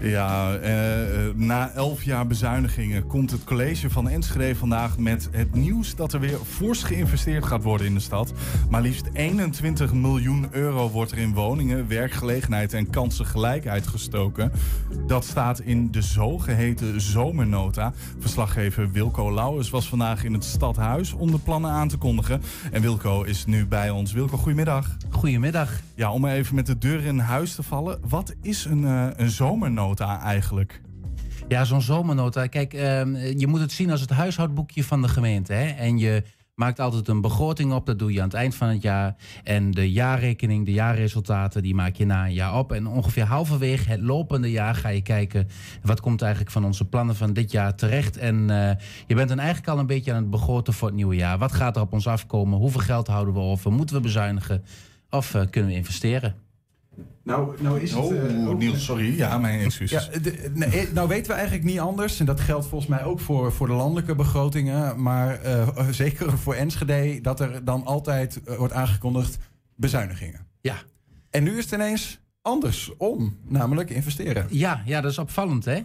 Ja, eh, eh, na elf jaar bezuinigingen komt het college van Enschede vandaag met het nieuws dat er weer fors geïnvesteerd gaat worden in de stad. Maar liefst 21 miljoen euro wordt er in woningen, werkgelegenheid en kansengelijkheid gestoken. Dat staat in de zogeheten zomernota. Verslaggever Wilco Lauwers was vandaag in het stadhuis om de plannen aan te kondigen. En Wilco is nu bij ons. Wilco, goedemiddag. Goedemiddag. Ja, om even met de deur in huis te vallen. Wat is een, eh, een zomernota eigenlijk? Ja, zo'n zomernota. Kijk, ehm, je moet het zien als het huishoudboekje van de gemeente. Hè? En je maakt altijd een begroting op. Dat doe je aan het eind van het jaar. En de jaarrekening, de jaarresultaten, die maak je na een jaar op. En ongeveer halverwege het lopende jaar ga je kijken... wat komt eigenlijk van onze plannen van dit jaar terecht. En eh, je bent dan eigenlijk al een beetje aan het begroten voor het nieuwe jaar. Wat gaat er op ons afkomen? Hoeveel geld houden we over? Moeten we bezuinigen? Of eh, kunnen we investeren? Nou, nou is het... Oh, eh, Niels, sorry. Ja, mijn excuses. Ja, de- nee, nou weten we eigenlijk niet anders. En dat geldt volgens mij ook voor, voor de landelijke begrotingen. Maar eh, zeker voor Enschede, dat er dan altijd eh, wordt aangekondigd bezuinigingen. Ja. En nu is het ineens andersom, namelijk investeren. Ja, ja, dat is opvallend, hè?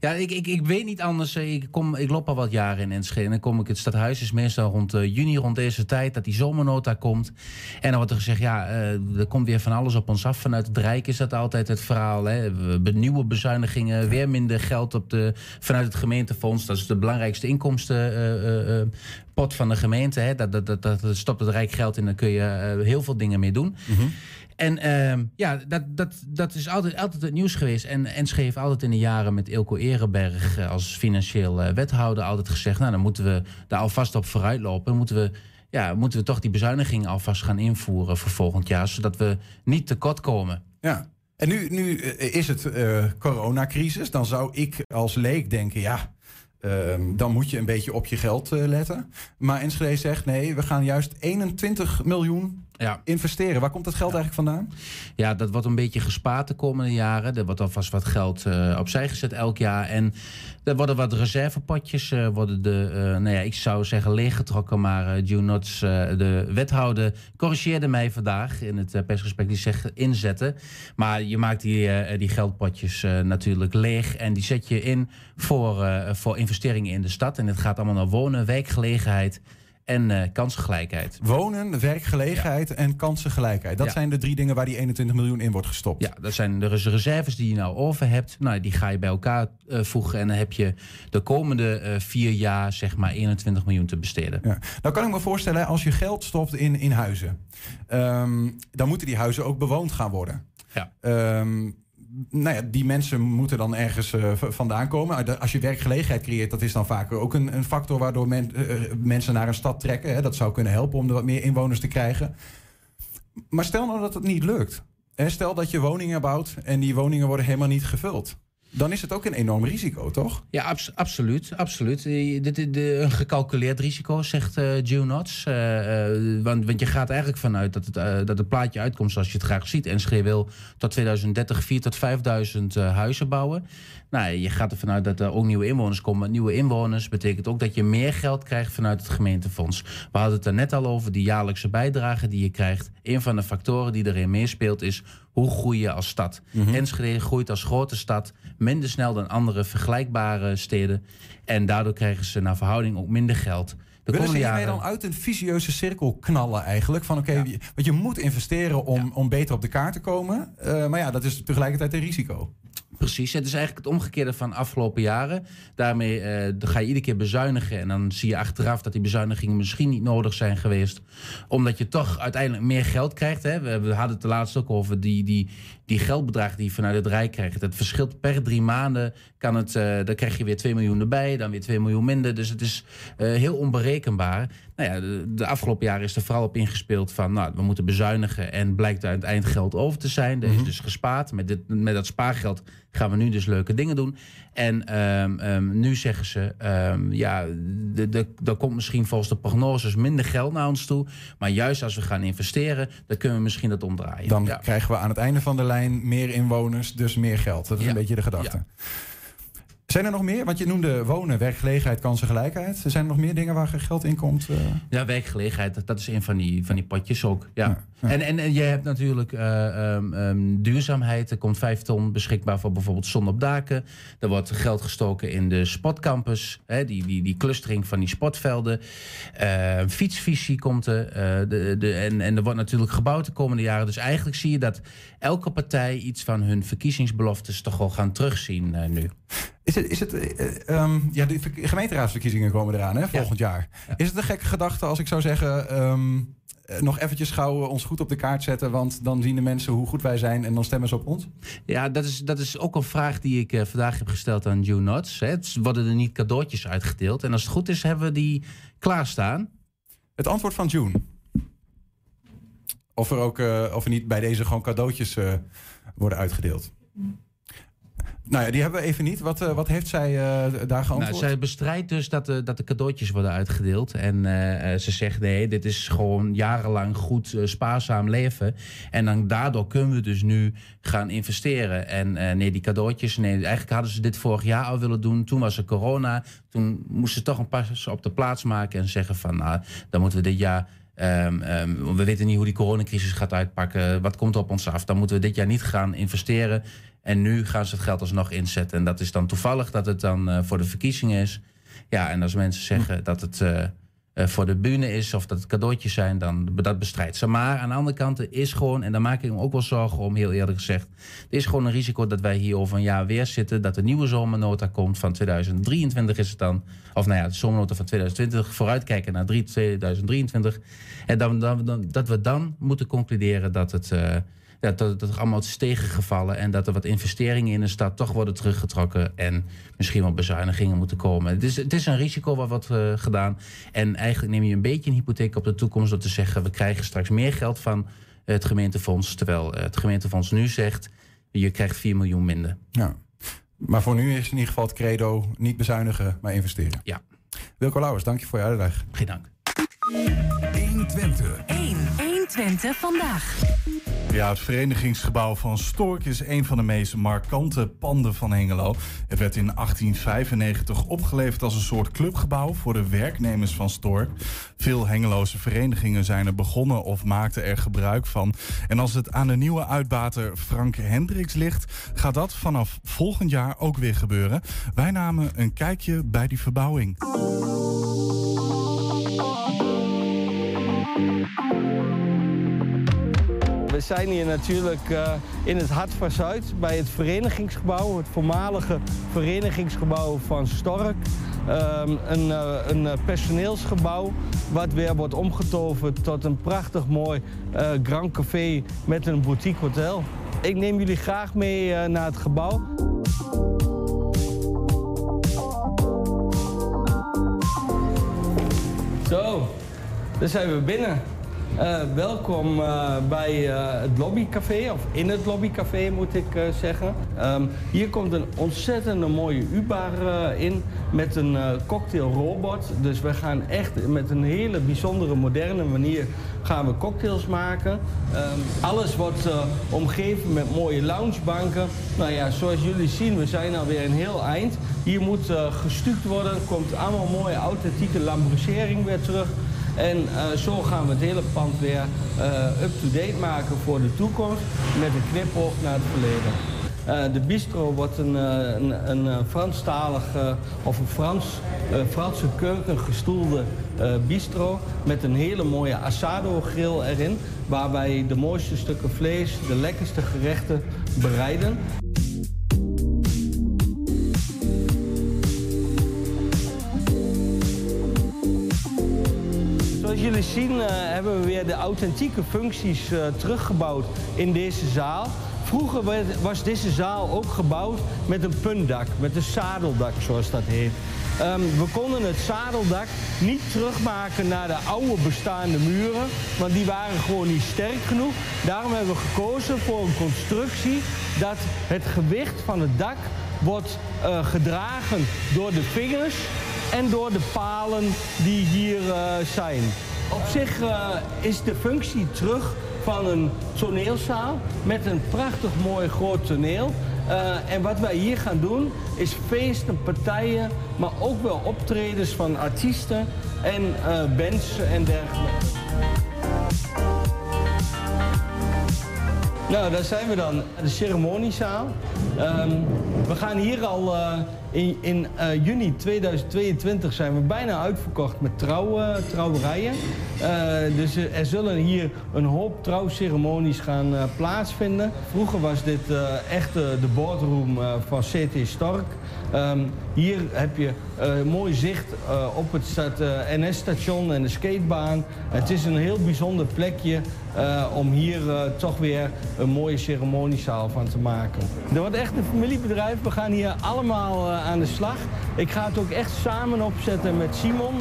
Ja, ik, ik, ik weet niet anders. eh, Ik, kom, ik loop al wat jaren in Enschede. En dan kom ik het stadhuis, is meestal rond eh, juni, rond deze tijd, dat die zomernota komt. En dan wordt er gezegd, ja, eh, er komt weer van alles op ons af. Vanuit het Rijk is dat altijd het verhaal. Hè? Nieuwe bezuinigingen, weer minder geld op de, vanuit het gemeentefonds. Dat is de belangrijkste inkomstenpot van de gemeente. Hè? Dat, dat, dat, dat stopt het Rijk geld in, dan kun je heel veel dingen mee doen. En ehm, ja, dat, dat, dat is altijd, altijd het nieuws geweest. En Enschede heeft altijd in de jaren met Ilko Ehrenberg eh, als financieel eh, wethouder altijd gezegd... nou, dan moeten we daar alvast op vooruit lopen. Moeten we, ja, moeten we toch die bezuinigingen alvast gaan invoeren voor volgend jaar... zodat we niet tekort komen. Ja. En nu, nu eh, is het coronacrisis. Dan zou ik als leek denken, ja, ehm, dan moet je een beetje op je geld letten. Maar Enschede zegt, nee, we gaan juist 21 miljoen Ja. investeren. Waar komt dat geld eigenlijk vandaan? Ja, dat wordt een beetje gespaard de komende jaren. Er wordt alvast wat geld eh, opzij gezet elk jaar. En er worden wat reservepotjes, eh, worden de, eh, nou ja, ik zou zeggen leeggetrokken. Maar Notts, eh, de wethouder, corrigeerde mij vandaag in het persgesprek. Die zegt inzetten. Maar je maakt die, die geldpotjes natuurlijk leeg. En die zet je in voor, voor investeringen in de stad. En het gaat allemaal naar wonen, werkgelegenheid en eh, kansengelijkheid. Wonen, werkgelegenheid en kansengelijkheid. Dat Ja. zijn de drie dingen waar die 21 miljoen in wordt gestopt. Ja, dat zijn de res- reserves die je nou over hebt. Nou, die ga je bij elkaar eh, voegen. En dan heb je de komende eh, vier jaar zeg maar 21 miljoen te besteden. Ja. Nou kan ik me voorstellen, als je geld stopt in, in huizen, ehm, dan moeten die huizen ook bewoond gaan worden. Ja. Ehm, nou ja, die mensen moeten dan ergens eh, vandaan komen. Als je werkgelegenheid creëert, dat is dan vaak ook een, een factor waardoor eh, mensen naar een stad trekken. Hè. Dat zou kunnen helpen om er wat meer inwoners te krijgen. Maar stel nou dat het niet lukt. Stel dat je woningen bouwt en die woningen worden helemaal niet gevuld. Dan is het ook een enorm risico, toch? Ja, abs- absoluut. absoluut. Eh, Dit is de- een gecalculeerd risico, zegt Joe Notts. Eh, want, want je gaat eigenlijk vanuit dat het, dat het plaatje uitkomt zoals je het graag ziet. Enschede wil tot 2030 4 tot 5000 eh, huizen bouwen. Nou, je gaat ervan uit dat er ook nieuwe inwoners komen. Nieuwe inwoners betekent ook dat je meer geld krijgt vanuit het gemeentefonds. We hadden het er net al over, die jaarlijkse bijdrage die je krijgt. Een van de factoren die erin meespeelt is hoe groei je als stad. Enschede groeit als grote stad minder snel dan andere vergelijkbare steden. En daardoor krijgen ze naar verhouding ook minder geld. De Willen ze hiermee dan uit een visieuze cirkel knallen eigenlijk? Van oké, want je moet investeren om, om beter op de kaart te komen. Eh, maar ja, dat is tegelijkertijd een risico. Precies, het is eigenlijk het omgekeerde van afgelopen jaren. Daarmee eh, ga je iedere keer bezuinigen. En dan zie je achteraf dat die bezuinigingen misschien niet nodig zijn geweest. Omdat je toch uiteindelijk meer geld krijgt. Hè. We, hadden het de laatst ook over die, die, die geldbedrag die je vanuit het Rijk krijgt. Het verschilt per drie maanden. Kan het, eh, dan krijg je weer 2 miljoen erbij, dan weer 2 miljoen minder. Dus het is eh, heel onberekenbaar. Nou ja, de, de afgelopen jaren is er vooral op ingespeeld van... nou, we moeten bezuinigen en blijkt uit het eind geld over te zijn. Er is dus gespaard. Met, dit, met dat spaargeld gaan we nu dus leuke dingen doen. En ehm, ehm, nu zeggen ze... ehm, ja, de, de, er komt misschien volgens de prognoses minder geld naar ons toe. Maar juist als we gaan investeren... dan kunnen we misschien dat omdraaien. Dan Ja. krijgen we aan het einde van de lijn meer inwoners, dus meer geld. Dat is een beetje de gedachte. Zijn er nog meer? Want je noemde wonen, werkgelegenheid, kansengelijkheid. Zijn er nog meer dingen waar geld in komt? eh? Ja, werkgelegenheid, dat, is een van die, van die potjes ook. Ja. En, en, en je hebt natuurlijk eh, ehm, ehm, duurzaamheid. Er komt vijf ton beschikbaar voor bijvoorbeeld zon op daken. Er wordt geld gestoken in de sportcampus. Hè, die, die, die clustering van die sportvelden. Eh, fietsvisie komt er. eh, de, de, en, en er wordt natuurlijk gebouwd de komende jaren. Dus eigenlijk zie je dat elke partij iets van hun verkiezingsbeloftes toch wel gaan terugzien nu. Is het, is het, eh, eh, ehm, ja, de ver- gemeenteraadsverkiezingen komen eraan, hè, volgend jaar. Is het een gekke gedachte als ik zou zeggen... nog eventjes gauw eh, ons goed op de kaart zetten... want dan zien de mensen hoe goed wij zijn en dan stemmen ze op ons? Ja, dat is, dat is ook een vraag die ik eh, vandaag heb gesteld aan June. Hè. Het worden er niet cadeautjes uitgedeeld. En als het goed is, hebben we die klaarstaan. Het antwoord van June. Of er ook eh, of er niet bij deze gewoon cadeautjes eh, worden uitgedeeld. Nou ja, die hebben we even niet. Wat, eh, wat heeft zij eh, daar geantwoord? Nou, zij bestrijdt dus dat de, dat de cadeautjes worden uitgedeeld. En ze zegt nee, dit is gewoon jarenlang goed spaarzaam leven. En dan daardoor kunnen we dus nu gaan investeren. En nee, die cadeautjes, nee, eigenlijk hadden ze dit vorig jaar al willen doen. Toen was er corona. Toen moesten ze toch een pas op de plaats maken en zeggen van nou, dan moeten we dit jaar. ehm, ehm, we weten niet hoe die coronacrisis gaat uitpakken. Wat komt op ons af? Dan moeten we dit jaar niet gaan investeren. En nu gaan ze het geld alsnog inzetten. En dat is dan toevallig dat het dan eh, voor de verkiezingen is. Ja, en als mensen zeggen dat het eh, eh, voor de bühne is of dat het cadeautjes zijn, dan dat bestrijdt ze. Maar aan de andere kant is gewoon, en daar maak ik me ook wel zorgen om, heel eerlijk gezegd. Er is gewoon een risico dat wij hier over een jaar weer zitten. Dat de nieuwe zomernota komt van 2023 is het dan. Of nou ja, de zomernota van 2020. Vooruitkijken naar drie- 2023. En dan, dan, dan, dat we dan moeten concluderen dat het. Eh, ja, dat, dat er allemaal is tegengevallen en dat er wat investeringen in de stad toch worden teruggetrokken en misschien wel bezuinigingen moeten komen. Het is, het is een risico wat wordt eh, gedaan. En eigenlijk neem je een beetje een hypotheek op de toekomst door te zeggen we krijgen straks meer geld van het gemeentefonds, terwijl eh, het gemeentefonds nu zegt je krijgt 4 miljoen minder. Ja. Maar voor nu is in ieder geval het credo niet bezuinigen, maar investeren. Ja. Wilco Lauwers, dank je voor je uitleg. Geen dank. 120. 1. 120 vandaag. Ja, het verenigingsgebouw van Stork is een van de meest markante panden van Hengelo. Het werd in 1895 opgeleverd als een soort clubgebouw voor de werknemers van Stork. Veel Hengeloze verenigingen zijn er begonnen of maakten er gebruik van. En als het aan de nieuwe uitbater Frank Hendricks ligt, gaat dat vanaf volgend jaar ook weer gebeuren. Wij namen een kijkje bij die verbouwing. We zijn hier natuurlijk eh, in het hart van Zuid bij het verenigingsgebouw, het voormalige verenigingsgebouw van Stork. ehm, een, eh, een personeelsgebouw... wat weer wordt omgetoverd tot een prachtig mooi eh, Grand Café met een boutique hotel. Ik neem jullie graag mee naar het gebouw. Zo, daar zijn we binnen. Eh, welkom eh, bij eh, het lobbycafé, of in het lobbycafé moet ik zeggen. Ehm, hier komt een ontzettende mooie U-bar in met een cocktailrobot. Dus we gaan echt met een hele bijzondere, moderne manier gaan we cocktails maken. Ehm, alles wordt omgeven met mooie loungebanken. Nou ja, zoals jullie zien, we zijn alweer een heel eind. Hier moet gestuukt worden, komt allemaal mooie authentieke lambrisering weer terug. En eh, zo gaan we het hele pand weer eh, up-to-date maken voor de toekomst met een knipoog naar het verleden. Eh, de bistro wordt een, een, een Franstalig eh, of een Frans, Franse keuken gestoelde bistro met een hele mooie asado grill erin, waar wij de mooiste stukken vlees, de lekkerste gerechten bereiden. Zien eh, hebben we weer de authentieke functies eh, teruggebouwd in deze zaal. Vroeger was deze zaal ook gebouwd met een puntdak, met een zadeldak zoals dat heet. Ehm, we konden het zadeldak niet terugmaken naar de oude bestaande muren, want die waren gewoon niet sterk genoeg. Daarom hebben we gekozen voor een constructie dat het gewicht van het dak wordt eh, gedragen door de vingers en door de palen die hier zijn. Op zich eh, is de functie terug van een toneelzaal met een prachtig mooi groot toneel. Eh, en wat wij hier gaan doen is feesten, partijen, maar ook wel optredens van artiesten en eh, bands en dergelijke. Nou, daar zijn we dan, de ceremoniezaal. Ehm, we gaan hier al in, in eh, juni 2022 zijn we bijna uitverkocht met trouw, trouwerijen. Eh, dus er zullen hier een hoop trouwceremonies gaan eh, plaatsvinden. Vroeger was dit eh, echt eh, de boardroom eh, van CT Stork. Ehm, hier heb je eh, mooi zicht eh, op het eh, NS-station en de skatebaan. Het is een heel bijzonder plekje om hier toch weer een mooie ceremoniezaal van te maken. Er wordt echt een familiebedrijf. We gaan hier allemaal aan de slag. Ik ga het ook echt samen opzetten met Simon,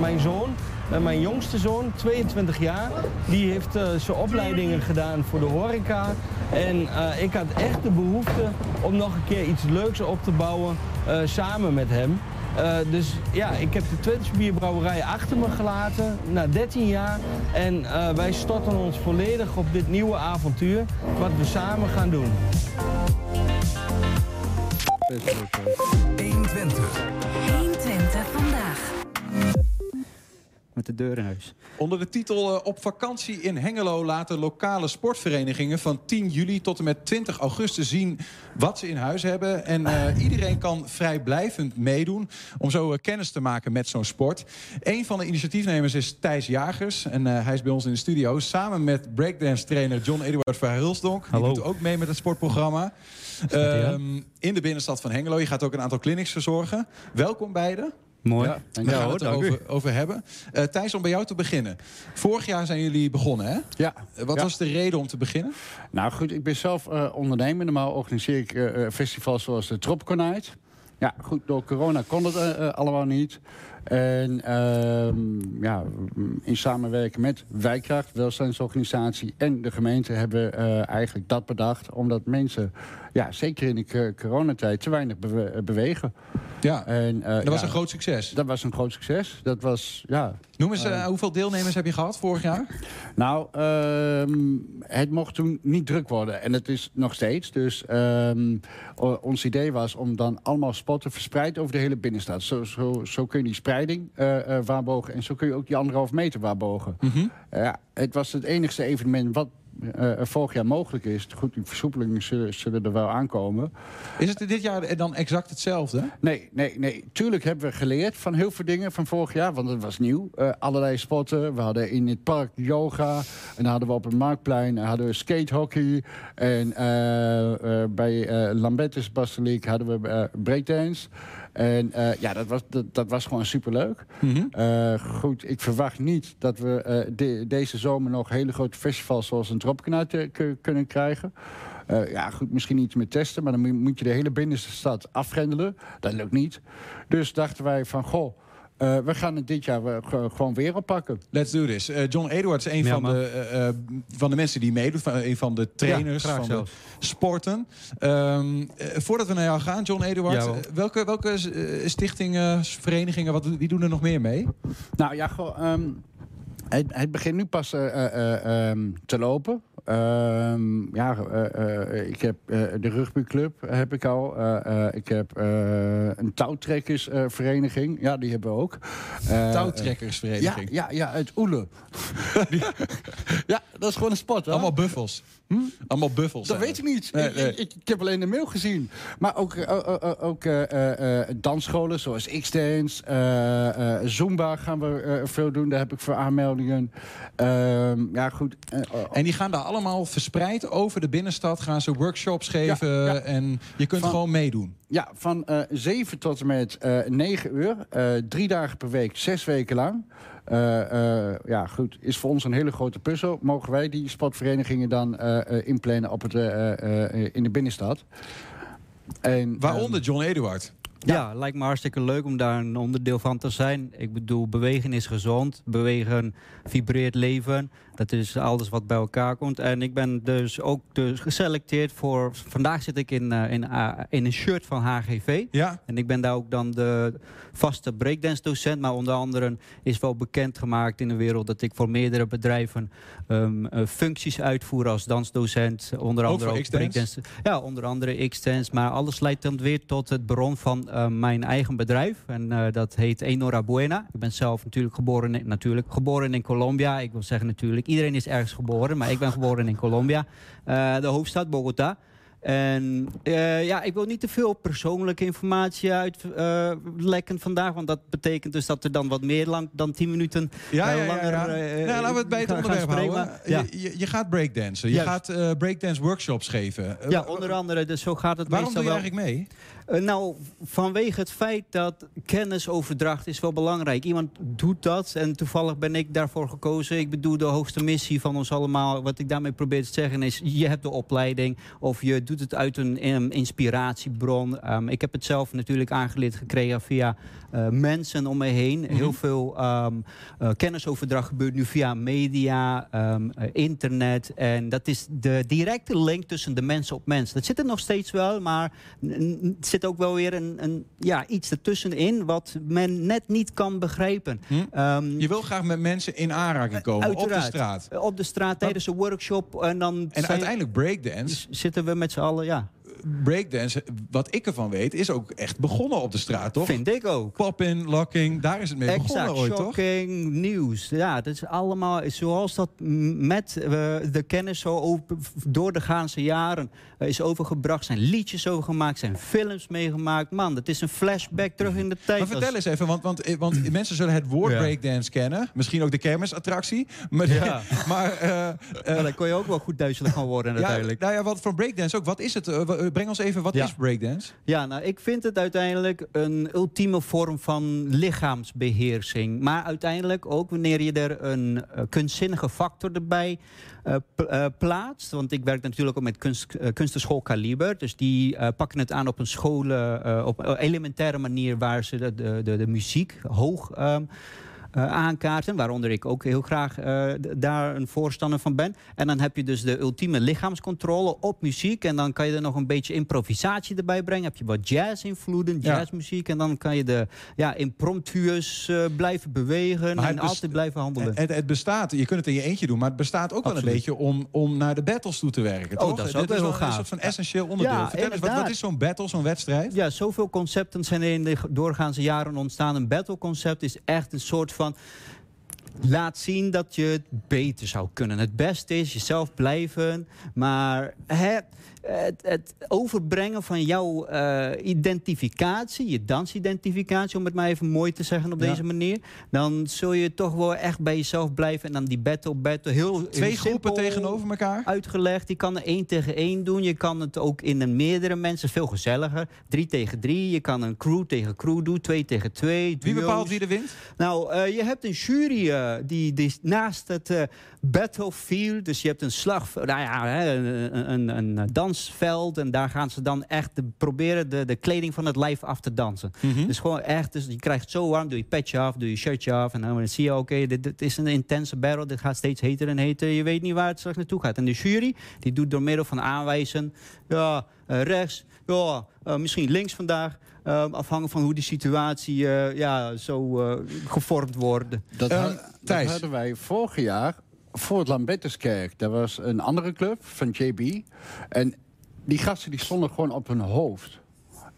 mijn zoon. Eh, mijn jongste zoon, 22 jaar, die heeft eh, zijn opleidingen gedaan voor de horeca. En eh, ik had echt de behoefte om nog een keer iets leuks op te bouwen eh, samen met hem. Eh, dus ja, ik heb de Twentse bierbrouwerij achter me gelaten na 13 jaar. En eh, wij storten ons volledig op dit nieuwe avontuur, wat we samen gaan doen. 120. 120 vandaag. Met de deur in huis. Onder de titel eh, Op vakantie in Hengelo laten lokale sportverenigingen van 10 juli tot en met 20 augustus zien wat ze in huis hebben. En eh, iedereen kan vrijblijvend meedoen om zo eh, kennis te maken met zo'n sport. Een van de initiatiefnemers is Thijs Jagers. En eh, hij is bij ons in de studio samen met breakdance trainer John Eduard Verhulsdonk. Die doet ook mee met het sportprogramma. Ehm, in de binnenstad van Hengelo. Je gaat ook een aantal clinics verzorgen. Welkom beiden. Mooi. Ja, we je gaan wel, het over hebben. Eh, Thijs, om bij jou te beginnen. Vorig jaar zijn jullie begonnen, hè? Ja. Eh, Wat Ja. was de reden om te beginnen? Nou goed, ik ben zelf eh, ondernemer. Normaal organiseer ik festivals zoals de Tropical Night. Ja, goed, door corona kon het allemaal niet. En ehm, ja, mm, in samenwerking met Wijkracht, welzijnsorganisatie en de gemeente hebben we eigenlijk dat bedacht. Omdat mensen, ja, zeker in de co- coronatijd, te weinig bewe- bewegen. Ja, en, eh, dat was een groot succes. Dat was een groot succes. Dat was, ja... Noem eens, eh, eh, hoeveel deelnemers heb je gehad vorig jaar? Nou, ehm, het mocht toen niet druk worden. En het is nog steeds. Dus ehm, ons idee was om dan allemaal spotten verspreid over de hele binnenstad. Zo, zo, zo kun je die spreiding eh, eh, waarbogen. En zo kun je ook die anderhalf meter waarbogen. Ja, het was het enigste evenement wat eh, er vorig jaar mogelijk is. Goed, die versoepelingen zullen, zullen er wel aankomen. Is het dit jaar dan exact hetzelfde? Nee, nee, nee. Tuurlijk hebben we geleerd van heel veel dingen van vorig jaar, want het was nieuw. Eh, allerlei sporten. We hadden in het park yoga. En dan hadden we op het marktplein hadden we skatehockey. En eh, eh, bij eh Lambertus Basiliek hadden we eh, breakdance. En eh, ja, dat was, dat, dat was gewoon superleuk. Eh, goed, ik verwacht niet dat we eh, de- deze zomer nog hele grote festivals zoals een k- kunnen krijgen. Ja, goed, misschien iets met testen, maar dan moet- moet je de hele binnenste stad afgrendelen. Dat lukt niet. Dus dachten wij van, goh, eh, we gaan het dit jaar ge- gewoon weer oppakken. Let's do this. Eh, John Edwards is een Ja, van, man. de, eh, eh, van de mensen die meedoet. Van, een van de trainers Ja, van de sporten. Ehm, eh, voordat we naar jou gaan, John Edwards. Eh, welke welke eh, stichtingen, verenigingen, wat, wie doen er nog meer mee? Nou ja, ehm, het, het begint nu pas eh, eh, eh, ehm, te lopen. Ehm, ja, ik heb de rugbyclub heb ik al. Ik heb een touwtrekkersvereniging. ja, die hebben we ook. Touwtrekkersvereniging. Ja, ja, ja, uit Oele. ja, dat is gewoon een sport. Hè? Allemaal buffels. Allemaal buffels. Dat weet ik niet. Nee, ik, nee. Ik, ik heb alleen de mail gezien. Maar ook, ook dansscholen zoals X-Dance, Zumba gaan we veel doen. Daar heb ik voor aanmeldingen. Ehm, ja, goed. Eh, En die gaan daar allemaal verspreid over de binnenstad. Gaan ze workshops geven. Ja, ja. En je kunt Van- gewoon meedoen. Ja, van eh 7 tot en met eh 9 uur. eh, drie dagen per week, zes weken lang. Eh, eh, ja, goed. Is voor ons een hele grote puzzel. Mogen wij die sportverenigingen dan eh, eh, inplannen op het, eh, eh, in de binnenstad? En, Waaronder John Eduard. Ja, lijkt me hartstikke leuk om daar een onderdeel van te zijn. Ik bedoel, bewegen is gezond. Bewegen vibreert leven. Dat is alles wat bij elkaar komt. En ik ben dus ook dus geselecteerd voor... Vandaag zit ik in, eh, in, eh, in een shirt van HGV. Ja. En ik ben daar ook dan de vaste breakdance docent. Maar onder andere is wel bekend gemaakt in de wereld... dat ik voor meerdere bedrijven ehm, eh, functies uitvoer als dansdocent. Onder Ook andere ook breakdance. Ja, onder andere X-Dance. Maar alles leidt dan weer tot het bron van mijn eigen bedrijf. En dat heet Enora Buena. Ik ben zelf natuurlijk geboren in, natuurlijk, geboren in Colombia. Ik wil zeggen natuurlijk, iedereen is ergens geboren. Maar ik ben geboren in Colombia. Eh, de hoofdstad Bogota. En eh, ja, ik wil niet te veel persoonlijke informatie uitlekken vandaag. Want dat betekent dus dat er dan wat meer lang dan 10 minuten Ja, eh, ja, ja. langer... ja. eh, nou, laten we het bij het onderwerp houden. Ja. Je, je, je gaat breakdansen. Je Juist. gaat eh, breakdance workshops geven. Eh, Ja, onder andere. Dus zo gaat het Waarom meestal doe je wel. eigenlijk mee? Eh, nou, vanwege het feit dat kennisoverdracht is wel belangrijk. Iemand doet dat en toevallig ben ik daarvoor gekozen. Ik bedoel, de hoogste missie van ons allemaal, wat ik daarmee probeer te zeggen is... je hebt de opleiding of je doet het uit een inspiratiebron. Ehm, ik heb het zelf natuurlijk aangeleerd gekregen via eh, mensen om me heen. Heel veel ehm, eh, kennisoverdracht gebeurt nu via media, ehm, eh, internet. En dat is de directe link tussen de mensen op mens. Dat zit er nog steeds wel, maar zit ook wel weer een, een, ja, iets ertussenin wat men net niet kan begrijpen. Ehm, Je wil graag met mensen in aanraking komen op de straat. Op de straat tijdens een workshop. En, dan En zijn- uiteindelijk breakdance. zitten we met z'n allen, ja. Breakdance, wat ik ervan weet, is ook echt begonnen op de straat, toch? Vind ik ook. Pop-in, locking, daar is het mee begonnen ooit, toch? shocking, nieuws. Ja, dat is allemaal zoals dat met eh, de kennis zo open, door de gaanse jaren eh, is overgebracht. Zijn liedjes over gemaakt, zijn films meegemaakt. Man, dat is een flashback terug in de tijd. Maar vertel Als- eens even, want, want, eh, want mensen zullen het woord Ja. breakdance kennen. Misschien ook de kermisattractie. Maar, Ja. maar eh, eh, Maar dan kon je ook wel goed duizelig gaan worden ja, uiteindelijk. nou ja, wat voor breakdance ook. Wat is het? Breng ons even, wat Ja. is breakdance? Ja, nou, ik vind het uiteindelijk een ultieme vorm van lichaamsbeheersing. Maar uiteindelijk ook wanneer je er een eh, kunstzinnige factor erbij eh, plaatst. Want ik werk natuurlijk ook met kunst, kunstenschool Kaliber. Dus die pakken het aan op een school, eh, op een elementaire manier waar ze de, de, de, de muziek hoog ehm, eh, aankaarten. Waaronder ik ook heel graag eh, daar een voorstander van ben. En dan heb je dus de ultieme lichaamscontrole op muziek. En dan kan je er nog een beetje improvisatie erbij brengen. Heb je wat jazz-invloeden, Ja. jazzmuziek. En dan kan je de ja, impromptuus eh, blijven bewegen. En altijd blijven handelen. Het, het bestaat, je kunt het in je eentje doen, maar het bestaat ook wel een beetje om, om naar de battles toe te werken. Oh, toch? dat is ook wel heel een gaaf. soort van essentieel onderdeel. Ja, Vertel eens, wat, wat is zo'n battle, zo'n wedstrijd? Ja, zoveel concepten zijn er in de doorgaanse jaren ontstaan. Een battleconcept is echt een soort van laat zien dat je het beter zou kunnen. Het beste is jezelf blijven, maar het, het, het overbrengen van jouw eh, identificatie, je dansidentificatie, om het maar even mooi te zeggen op Ja. deze manier, dan zul je toch wel echt bij jezelf blijven en dan die battle battle heel heel Twee groepen tegenover elkaar? Uitgelegd. Je kan er één tegen één doen. Je kan het ook in een meerdere mensen, veel gezelliger. Drie tegen drie. Je kan een crew tegen crew doen. Twee tegen twee. Wie bepaalt duo's. wie er wint? Nou, eh, je hebt een jury eh, die, die naast het battlefield, dus je hebt een slag, nou ja, hè, een, een, een dansveld en daar gaan ze dan echt de- proberen de, de kleding van het lijf af te dansen. Mhm. Dus gewoon echt, dus je krijgt zo warm, doe je petje af, doe je shirtje af en dan zie je, oké, dit, dit is een intense battle, dit gaat steeds heter en heter, je weet niet waar het straks naartoe gaat. En de jury, die doet door middel van aanwijzen, ja, eh, rechts, ja, eh, misschien links vandaag, eh, afhankelijk van hoe die situatie eh, ja, zo gevormd wordt. Dat, dat hadden wij vorig jaar voor het Lambertuskerk. Daar was een andere club van JB. En die gasten die stonden gewoon op hun hoofd.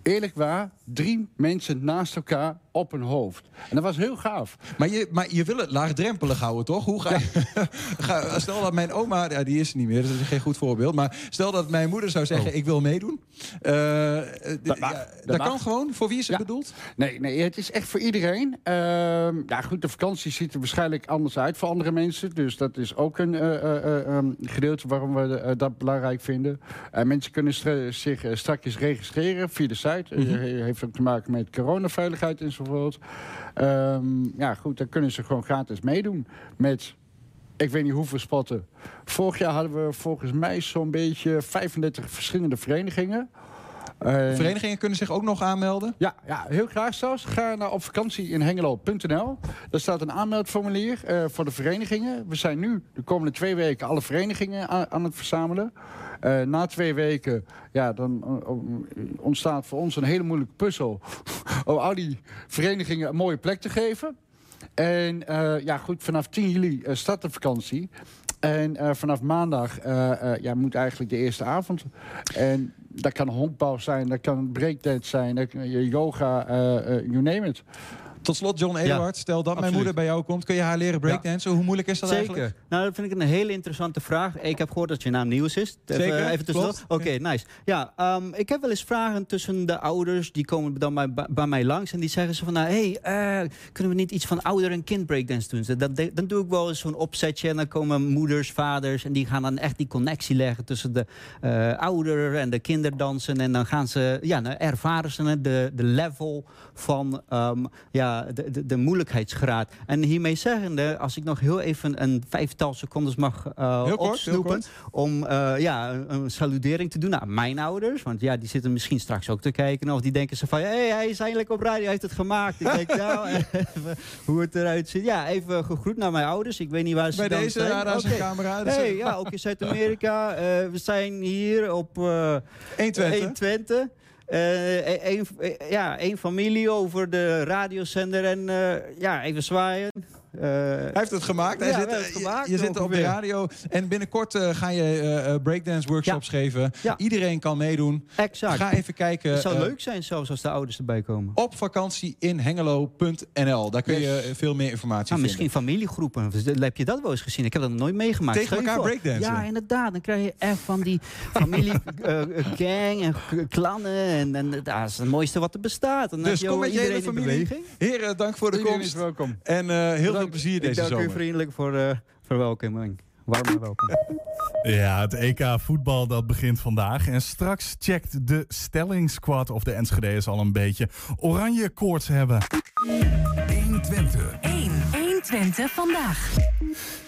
Eerlijk waar, drie mensen naast elkaar op hun hoofd. En dat was heel gaaf. Maar je, maar je wil het laagdrempelig houden, toch? Hoe ga je, ga, stel dat mijn oma, ja, die is er niet meer, dat is geen goed voorbeeld. Maar stel dat mijn moeder zou zeggen, ik wil meedoen. Eh, eh, ja, dat mag. kan gewoon. Voor wie is het bedoeld? Nee, nee, het is echt voor iedereen. Ehm, ja, goed, de vakantie ziet er waarschijnlijk anders uit voor andere mensen. Dus dat is ook een eh, eh, eh, ehm, gedeelte waarom we dat belangrijk vinden. Mensen kunnen zich strakjes registreren via de site. Mhm. heeft ook te maken met coronaveiligheid enzovoort. Ehm, ja, goed, dan kunnen ze gewoon gratis meedoen met... Ik weet niet hoeveel spotten. Vorig jaar hadden we volgens mij zo'n beetje 35 verschillende verenigingen. Eh, Verenigingen kunnen zich ook nog aanmelden? Ja, ja heel graag zelfs. Ga naar op vakantie in Hengelo.nl. Daar staat een aanmeldformulier eh, voor de verenigingen. We zijn nu de komende twee weken alle verenigingen aan, aan het verzamelen. Eh, na twee weken ja, dan eh, ontstaat voor ons een hele moeilijke puzzel... om al die verenigingen een mooie plek te geven. En eh, ja, goed, vanaf 10 juli start de vakantie. En vanaf maandag ja, moet eigenlijk de eerste avond. En dat kan honkbal zijn, dat kan breakdance zijn, dat kan yoga, you name it. Tot slot, John Eduard, stel dat mijn moeder bij jou komt, kun je haar leren breakdansen? Hoe moeilijk is dat Zeker. eigenlijk? Nou, dat vind ik een hele interessante vraag. Ik heb gehoord dat je naam nieuws is. Even, Zeker, even tussendoor. Oké, nice. Ja, ehm, ik heb wel eens vragen tussen de ouders. Die komen dan bij, mij langs. En die zeggen ze van... Nou, hey, eh, kunnen we niet iets van ouder- en kind breakdance doen? Dan, dan doe ik wel eens zo'n opzetje. En dan komen moeders, vaders. En die gaan dan echt die connectie leggen tussen de eh, ouder en de kinderdansen. En dan gaan ze... Ja, ervaren ze de, de level van ehm, ja, de, de, de moeilijkheidsgraad. En hiermee zeggende, als ik nog heel even een vijftal secondes mag eh Heel kort, opsnoepen... om eh, ja, een, saludering te doen naar mijn ouders. Want ja, die zitten misschien straks ook te kijken. Of die denken ze van, hé, hey, hij is eindelijk op radio, hij heeft het gemaakt. Ik denk, nou, even hoe het eruit ziet. Ja, even gegroet naar mijn ouders. Ik weet niet waar ze Bij dan deze, zijn. een Oké. camera, dus- Hey, ja, ook in Zuid-Amerika. Eh, we zijn hier op... eh 120. 120. Eh, één- ja, één familie over de radiozender en eh, ja, even zwaaien. Eh, Hij heeft het gemaakt. Hij Ja, zit, het je- gemaakt je, zit op de radio. En binnenkort eh, ga je eh, eh, breakdance workshops geven. Iedereen kan meedoen. Exact. Ga even kijken. Het zou eh, leuk zijn zelfs als de ouders erbij komen. Op vakantie in hengelo.nl. Daar kun je eh, veel meer informatie Nou, vinden. misschien familiegroepen. Heb je dat wel eens gezien? Ik heb dat nog nooit meegemaakt. Tegen elkaar breakdansen? Ja, inderdaad. Dan krijg je echt van die familiegang en klannen. En, en dat is het mooiste wat er bestaat. Dus kom met je hele familie. Heren, dank voor de Iedereen komst. welkom. En eh, heel veel plezier Ik deze dank zomer. u vriendelijk voor de verwelkoming. Warme welkom. Ja, het EK voetbal dat begint vandaag. En straks checkt de stellingsquad of de Enschede's al een beetje oranje koorts hebben. 120. 1. 120 vandaag.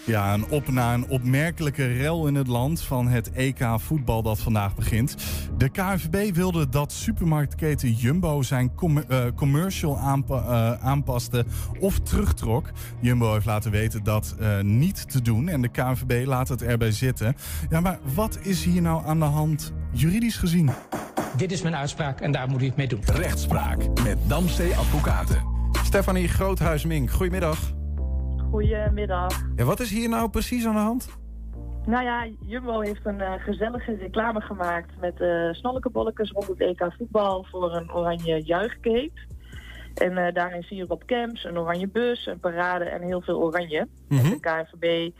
Ja, een op na een opmerkelijke rel in het land van het EK voetbal dat vandaag begint. De KNVB wilde dat supermarktketen Jumbo zijn com- eh, commercial aanpa- eh, aanpaste of terugtrok. Jumbo heeft laten weten dat eh, niet te doen en de KNVB laat het erbij zitten. Ja, maar wat is hier nou aan de hand juridisch gezien? Dit is mijn uitspraak en daar moet u het mee doen. Rechtspraak met Damstee Advocaten. Stefanie Groothuis-Mink, goedemiddag. Goedemiddag. Ja, wat is hier nou precies aan de hand? Nou ja, Jumbo heeft een eh, gezellige reclame gemaakt met eh snollekenbolletjes rond het EK voetbal voor een oranje juichcape. En eh, daarin zie je Rob Kemps, een oranje bus, een parade en heel veel oranje. Mhm. En de KNVB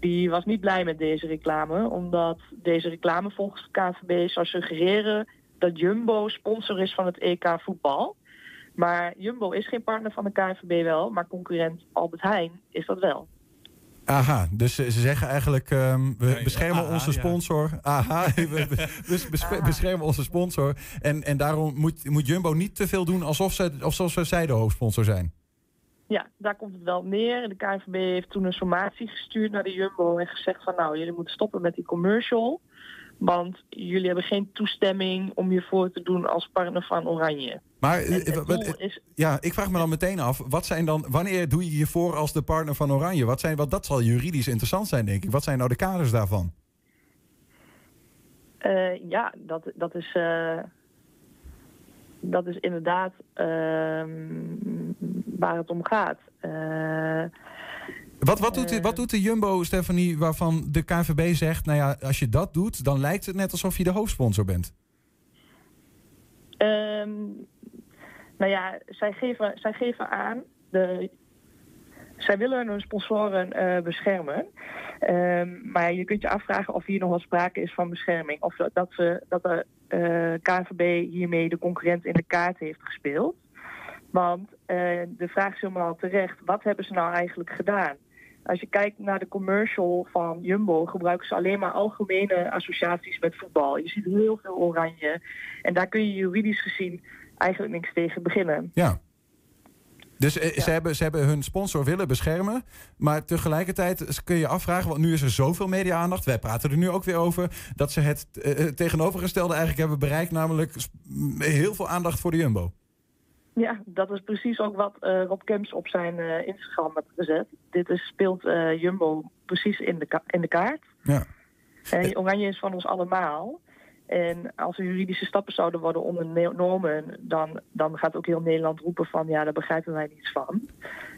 die was niet blij met deze reclame, omdat deze reclame volgens de KNVB zou suggereren dat Jumbo sponsor is van het EK voetbal. Maar Jumbo is geen partner van de KNVB wel, maar concurrent Albert Heijn is dat wel. Aha, dus ze ze zeggen eigenlijk, ehm, we beschermen aha, onze ja. sponsor. Aha, we we- dus bes- beschermen onze sponsor. En, en daarom moet, moet Jumbo niet te veel doen alsof, ze, alsof ze zij de hoofdsponsor zijn. Ja, daar komt het wel op neer. De KNVB heeft toen een sommatie gestuurd naar de Jumbo en gezegd van nou, jullie moeten stoppen met die commercial. Want jullie hebben geen toestemming om je voor te doen als partner van Oranje. Maar eh, is- ja, ik vraag me dan meteen af, wat zijn dan, wanneer doe je je voor als de partner van Oranje? Wat zijn, wat, dat zal juridisch interessant zijn, denk ik. Wat zijn nou de kaders daarvan? Eh, ja, dat, dat, is, eh, dat is inderdaad ehm, waar het om gaat. Eh, Wat, wat, doet, de- wat doet de Jumbo, Stephanie, waarvan de KVB zegt... nou ja, als je dat doet, dan lijkt het net alsof je de hoofdsponsor bent? Ehm, nou ja, zij geven, zij geven aan, de, zij willen hun sponsoren eh, beschermen. Ehm, maar je kunt je afvragen of hier nog wel sprake is van bescherming. Of dat, dat, ze, dat de eh, KNVB hiermee de concurrent in de kaart heeft gespeeld. Want eh, de vraag is helemaal terecht, wat hebben ze nou eigenlijk gedaan? Als je kijkt naar de commercial van Jumbo, gebruiken ze alleen maar algemene associaties met voetbal. Je ziet heel veel oranje. En daar kun je juridisch gezien eigenlijk niks tegen beginnen. Ja. Dus eh, Ze, hebben, ze hebben hun sponsor willen beschermen. Maar tegelijkertijd kun je afvragen, want nu is er zoveel media-aandacht. Wij praten er nu ook weer over. Dat ze het eh, eh, tegenovergestelde eigenlijk hebben bereikt. Namelijk heel veel aandacht voor de Jumbo. Ja, dat is precies ook wat eh, Rob Kemps op zijn eh, Instagram heeft gezet. Dit is, speelt eh, Jumbo precies in de, ka- in de kaart. Ja. En Oranje is van ons allemaal. En als er juridische stappen zouden worden ondernomen, dan, dan gaat ook heel Nederland roepen van ja, daar begrijpen wij niets van.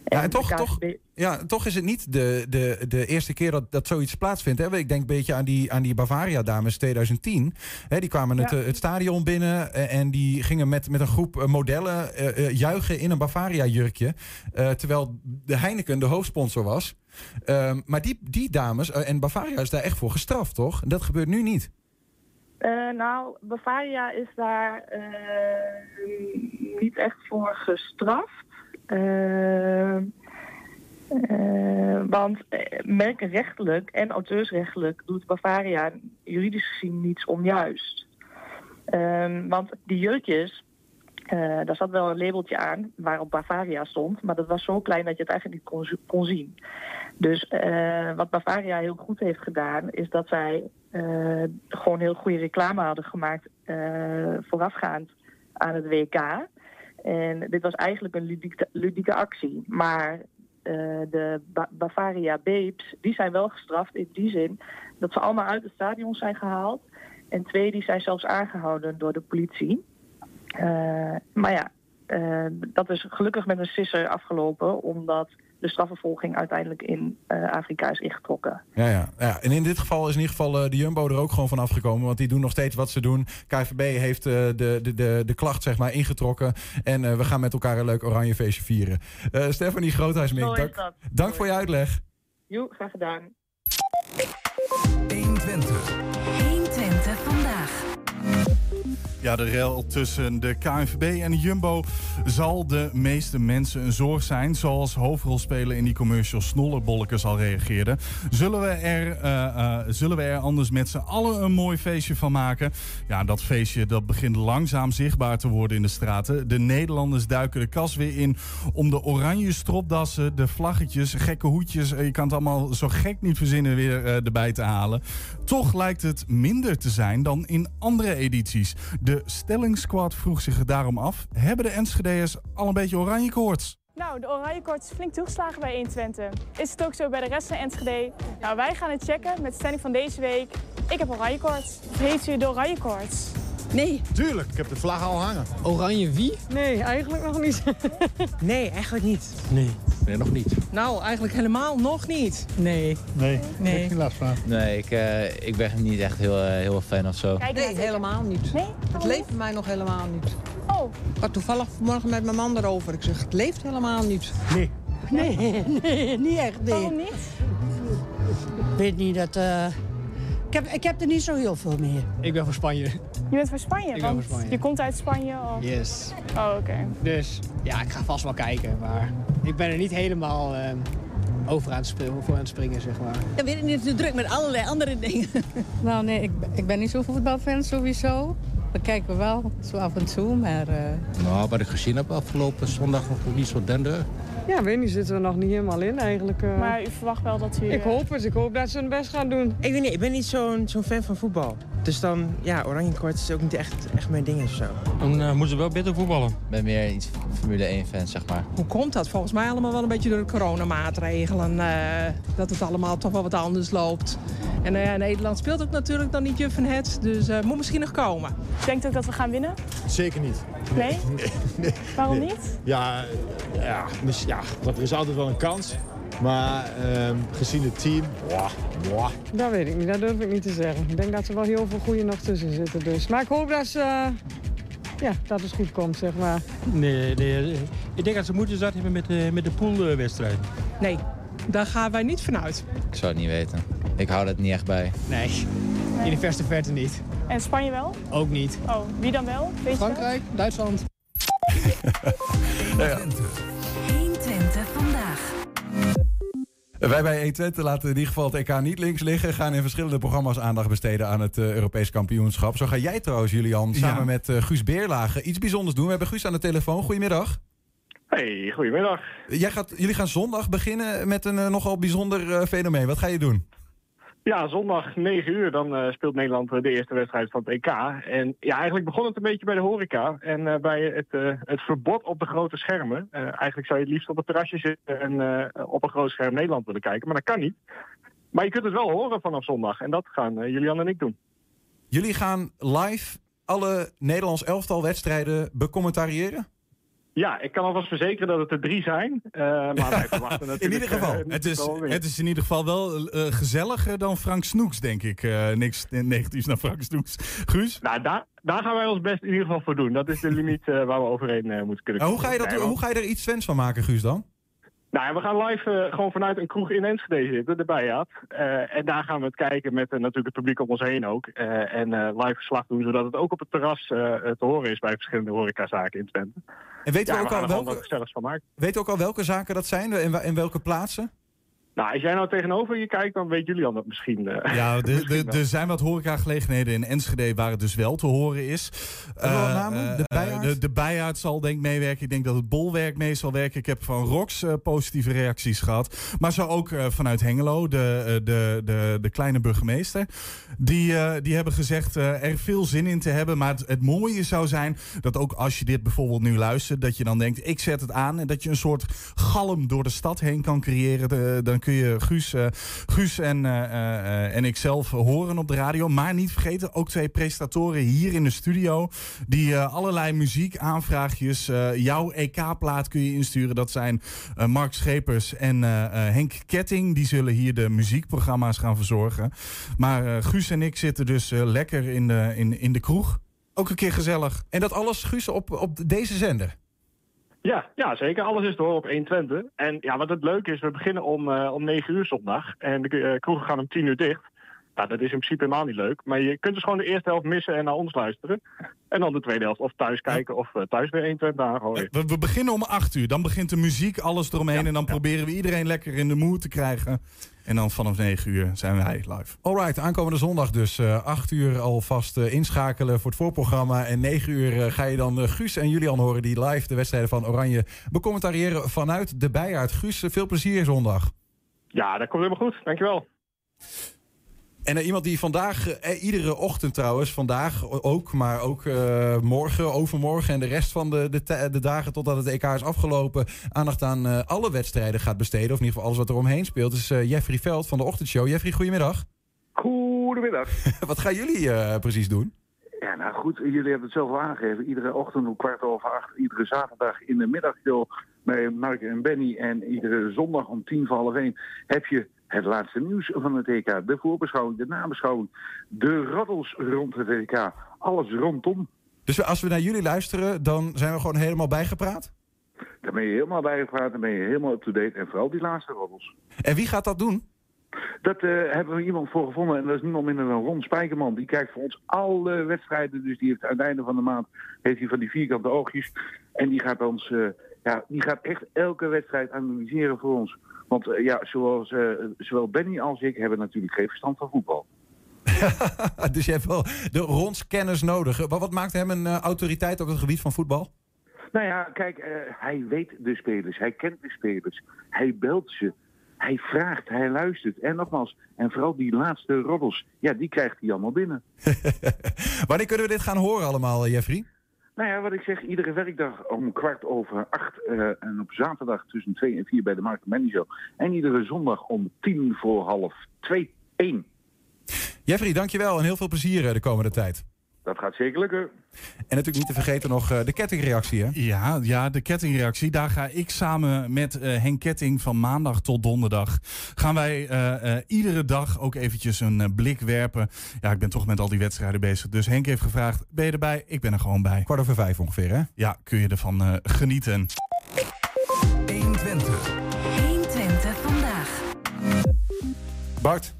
Ja, en toch, de toch, KVB ja, toch is het niet de, de, de eerste keer dat, dat zoiets plaatsvindt. Hè? Ik denk een beetje aan die, aan die Bavaria-dames 2010. Hè, die kwamen het, Ja. eh, het stadion binnen eh, en die gingen met, met een groep eh, modellen juichen in een Bavaria-jurkje. terwijl de Heineken de hoofdsponsor was. Ehm, maar die, die dames, en Bavaria is daar echt voor gestraft, toch? Dat gebeurt nu niet. Eh, nou, Bavaria is daar eh, niet echt voor gestraft. Eh, want merkenrechtelijk en auteursrechtelijk doet Bavaria juridisch gezien niets onjuist. Ehm, want die jurkjes, daar zat wel een labeltje aan waarop Bavaria stond, maar dat was zo klein dat je het eigenlijk niet kon zien. Dus eh, wat Bavaria heel goed heeft gedaan, is dat zij eh, gewoon heel goede reclame hadden gemaakt eh, voorafgaand aan het WK. En dit was eigenlijk een ludieke, actie. Maar de Ba- Bavaria Babes, die zijn wel gestraft in die zin dat ze allemaal uit het stadion zijn gehaald. En twee, die zijn zelfs aangehouden door de politie. Maar ja, dat is gelukkig met een sisser afgelopen, omdat de strafvervolging uiteindelijk in eh, Afrika is ingetrokken. Ja, ja, ja, en in dit geval is in ieder geval eh, de Jumbo er ook gewoon van afgekomen. Want die doen nog steeds wat ze doen. KVB heeft eh, de, de, de, de klacht zeg maar ingetrokken. En eh, we gaan met elkaar een leuk oranje feestje vieren. Eh Stephanie Groothuismink, dank, dank voor je uitleg. Jo, graag gedaan. 120. 120 Ja, de rel tussen de KNVB en de Jumbo zal de meeste mensen een zorg zijn. Zoals hoofdrolspeler in die commercial Snollebolletjes al reageerde. Zullen we er, eh, eh, zullen we er anders met z'n allen een mooi feestje van maken? Ja, dat feestje dat begint langzaam zichtbaar te worden in de straten. De Nederlanders duiken de kas weer in om de oranje stropdassen, de vlaggetjes, gekke hoedjes. eh, Je kan het allemaal zo gek niet verzinnen weer erbij te halen. Toch lijkt het minder te zijn dan in andere edities. Stellingsquad vroeg zich daarom af: hebben de Enschede'ers al een beetje oranje koorts? Nou, de oranje koorts is flink toegeslagen bij 120. Is het ook zo bij de rest van Enschede? Nou, wij gaan het checken met de stelling van deze week. Ik heb oranje koorts. Of heet u de oranje koorts? Nee. Tuurlijk, ik heb de vlag al hangen. Oranje wie? Nee, eigenlijk nog niet. Nee, eigenlijk niet. Nee. Nee, nog niet. Nou, eigenlijk helemaal nog niet. Nee. Nee, Nee. heb ik geen last van. Nee, ik, eh, ik ben niet echt heel, eh, heel fan of zo. nee, helemaal niet. Nee? Het leeft bij mij nog helemaal niet. Oh. Ik had toevallig vanmorgen met mijn man erover. Ik zeg, het leeft helemaal niet. Nee. Nee, nee, niet echt. Nee. Waarom niet? Ik weet niet dat... eh, Ik, heb, ik heb er niet zo heel veel meer. Ik ben van Spanje. Je bent van Spanje? Ik ben want van Spanje. Je komt uit Spanje? Of... Yes. Oh, oké. Dus ja, ik ga vast wel kijken. Maar ik ben er niet helemaal eh, over aan het, springen, voor aan het springen, zeg maar. Ik weet niet, te druk met allerlei andere dingen. Nou nee, ik, ben- ik ben niet zo'n voetbalfan sowieso. We kijken wel, zo af en toe, maar... eh, Nou, wat ik gezien heb afgelopen zondag nog niet zo dender. Ja, weet niet, zitten we nog niet helemaal in eigenlijk. eh. Maar u verwacht wel dat u... Ik eh, hoop het, ik hoop dat ze hun best gaan doen. Ik weet niet, ik ben niet zo'n zo'n fan van voetbal. Dus dan, ja, oranje kort is ook niet echt, echt mijn ding of zo. Dan moeten ze wel beter voetballen. Ik ben meer iets Formule 1 fan, zeg maar. Hoe komt dat? Volgens mij allemaal wel een beetje door de coronamaatregelen. eh dat het allemaal toch wel wat anders loopt. En eh, Nederland speelt ook natuurlijk dan niet juf en het. Dus eh moet misschien nog komen. Denkt u ook dat we gaan winnen? Zeker niet. Nee? nee. Waarom nee. niet? Ja, ja, mis- ja, want er is altijd wel een kans. Maar ehm, gezien het team, wauw, wauw. Dat weet ik niet, dat durf ik niet te zeggen. Ik denk dat er wel heel veel goede nog tussen zitten. Dus. Maar ik hoop dat, ze, eh, ja, dat het goed komt, zeg maar. Nee, nee, ik denk dat ze moeten zat hebben met de, met de poolwedstrijd. Nee, daar gaan wij niet vanuit. Ik zou het niet weten. Ik hou dat niet echt bij. Nee, in de verste verte niet. En Spanje wel? Ook niet. Oh, wie dan wel? Weet je dat? Frankrijk, Duitsland. Nou ja. Wij bij 120 laten in ieder geval het EK niet links liggen. Gaan in verschillende programma's aandacht besteden aan het eh, Europees kampioenschap. Zo ga jij trouwens, Julian, samen Ja. met eh, Guus Beerlagen iets bijzonders doen. We hebben Guus aan de telefoon. Goedemiddag. Hey, goedemiddag. Jij gaat, jullie gaan zondag beginnen met een eh, nogal bijzonder fenomeen. Wat ga je doen? Ja, zondag 9 uur, dan eh, speelt Nederland de eerste wedstrijd van het EK. En ja, eigenlijk begon het een beetje bij de horeca en eh, bij het, eh, het verbod op de grote schermen. Eigenlijk zou je het liefst op het terrasje zitten en op een groot scherm Nederland willen kijken, maar dat kan niet. Maar je kunt het wel horen vanaf zondag en dat gaan Julian en ik doen. Jullie gaan live alle Nederlands elftal wedstrijden becommentariëren? Ja, ik kan alvast verzekeren dat het er drie zijn. eh, maar wij verwachten natuurlijk... In ieder geval, eh, het is, het is in ieder geval wel eh, gezelliger dan Frank Snoeks, denk ik. Niks negatiefs naar Frank Snoeks. Guus? Nou, daar, daar gaan wij ons best in ieder geval voor doen. Dat is de limiet waar we overheen moeten kunnen Nou, hoe, ga je dat, hoe ga je er iets Svens van maken, Guus, dan? Nou, ja, we gaan live eh, gewoon vanuit een kroeg in Enschede zitten, de Bijaat. Eh en daar gaan we het kijken met eh, natuurlijk het publiek om ons heen ook. En live verslag doen, zodat het ook op het terras te horen is bij verschillende horecazaken in Twente. En weten ja, we ook al welke- van maken. Ook al welke zaken dat zijn en in welke plaatsen? Nou, als jij nou tegenover je kijkt, dan weet Julian dat misschien. eh, Ja, er- zijn wat horecagelegenheden in Enschede waar het dus wel te horen is. Eh, namen? eh, De Bijaard? de, de Bijaard zal denk ik meewerken. Ik denk dat het Bolwerk mee zal werken. Ik heb van Rox eh, positieve reacties gehad. Maar zo ook eh, vanuit Hengelo, de, de, de, de kleine burgemeester. Die, eh, die hebben gezegd eh, er veel zin in te hebben. Maar het, het mooie zou zijn dat ook als je dit bijvoorbeeld nu luistert... dat je dan denkt, ik zet het aan. En dat je een soort galm door de stad heen kan creëren. De- dan kun je Guus, eh, Guus en, eh, eh, en ikzelf horen op de radio. Maar niet vergeten, ook twee presentatoren hier in de studio... die allerlei muziekaanvraagjes... jouw EK-plaat kun je insturen. Dat zijn Mark Schepers en Henk Ketting. Die zullen hier de muziekprogramma's gaan verzorgen. Maar Guus en ik zitten dus lekker in de, in, in de kroeg. Ook een keer gezellig. En dat alles, Guus, op, op deze zender. Ja, ja, zeker. Alles is te horen op 120. En ja, wat het leuke is, we beginnen om, eh, om 9 uur zondag. En de eh, kroegen gaan om 10 uur dicht. Nou, dat is in principe helemaal niet leuk. Maar je kunt dus gewoon de eerste helft missen en naar ons luisteren. En dan de tweede helft of thuis kijken of eh, thuis weer 120 aangooien. We, we beginnen om 8 uur. Dan begint de muziek, alles eromheen. en dan proberen we iedereen lekker in de mood te krijgen. En dan vanaf 9 uur zijn wij live. Alright, aankomende zondag dus. eh 8 uur alvast eh, inschakelen voor het voorprogramma. En 9 uur eh, ga je dan Guus en Julian horen... die live de wedstrijden van Oranje becommentariëren vanuit de Bijaard. Guus, veel plezier zondag. Ja, dat komt helemaal goed. Dankjewel. En eh, iemand die vandaag, eh, iedere ochtend trouwens, vandaag ook, maar ook eh, morgen, overmorgen en de rest van de, de, de dagen totdat het EK is afgelopen, aandacht aan alle wedstrijden gaat besteden. Of in ieder geval alles wat er omheen speelt. is Jeffrey Veld van de Ochtendshow. Jeffrey, goedemiddag. Goedemiddag. wat gaan jullie precies doen? Ja, nou goed, jullie hebben het zelf al aangegeven. Iedere ochtend om kwart over acht, iedere zaterdag in de middagshow met Mark en Benny. En iedere zondag om tien voor half één heb je het laatste nieuws van het EK. De voorbeschouwing, de nabeschouwing, de roddels rond het EK. Alles rondom. Dus als we naar jullie luisteren, dan zijn we gewoon helemaal bijgepraat? Daar ben je helemaal bijgepraat, dan ben je helemaal up-to-date. En vooral die laatste roddels. En wie gaat dat doen? Dat eh, hebben we iemand voor gevonden. En dat is niemand minder dan Ron Spijkerman. Die kijkt voor ons alle wedstrijden. Dus die heeft aan het einde van de maand heeft hij van die vierkante oogjes. En die gaat ons, eh, ja, die gaat echt elke wedstrijd analyseren voor ons. Want eh, ja, zoals eh, zowel Benny als ik hebben natuurlijk geen verstand van voetbal. dus je hebt wel de Rons kennis nodig. Maar wat maakt hem een eh, autoriteit op het gebied van voetbal? Nou ja, kijk, hij weet de spelers, hij kent de spelers, hij belt ze, hij vraagt, hij luistert. En nogmaals, en vooral die laatste roddels, ja, die krijgt hij allemaal binnen. Wanneer kunnen we dit gaan horen allemaal, Jeffrey? Nou ja, wat ik zeg, iedere werkdag om kwart over acht eh, en op zaterdag tussen twee en vier bij de Mark Manny Show. En iedere zondag om tien voor half twee, één. Jeffrey, dankjewel en heel veel plezier eh, de komende tijd. Dat gaat zeker lukken. En natuurlijk niet te vergeten nog eh, de kettingreactie, hè? Ja, ja, de kettingreactie. Daar ga ik samen met eh, Henk Ketting van maandag tot donderdag... gaan wij eh, eh, iedere dag ook eventjes een blik werpen. Ja, ik ben toch met al die wedstrijden bezig. Dus Henk heeft gevraagd, ben je erbij? Ik ben er gewoon bij. Kwart over vijf ongeveer, hè? Ja, kun je ervan genieten. 120. 120 vandaag. Bart.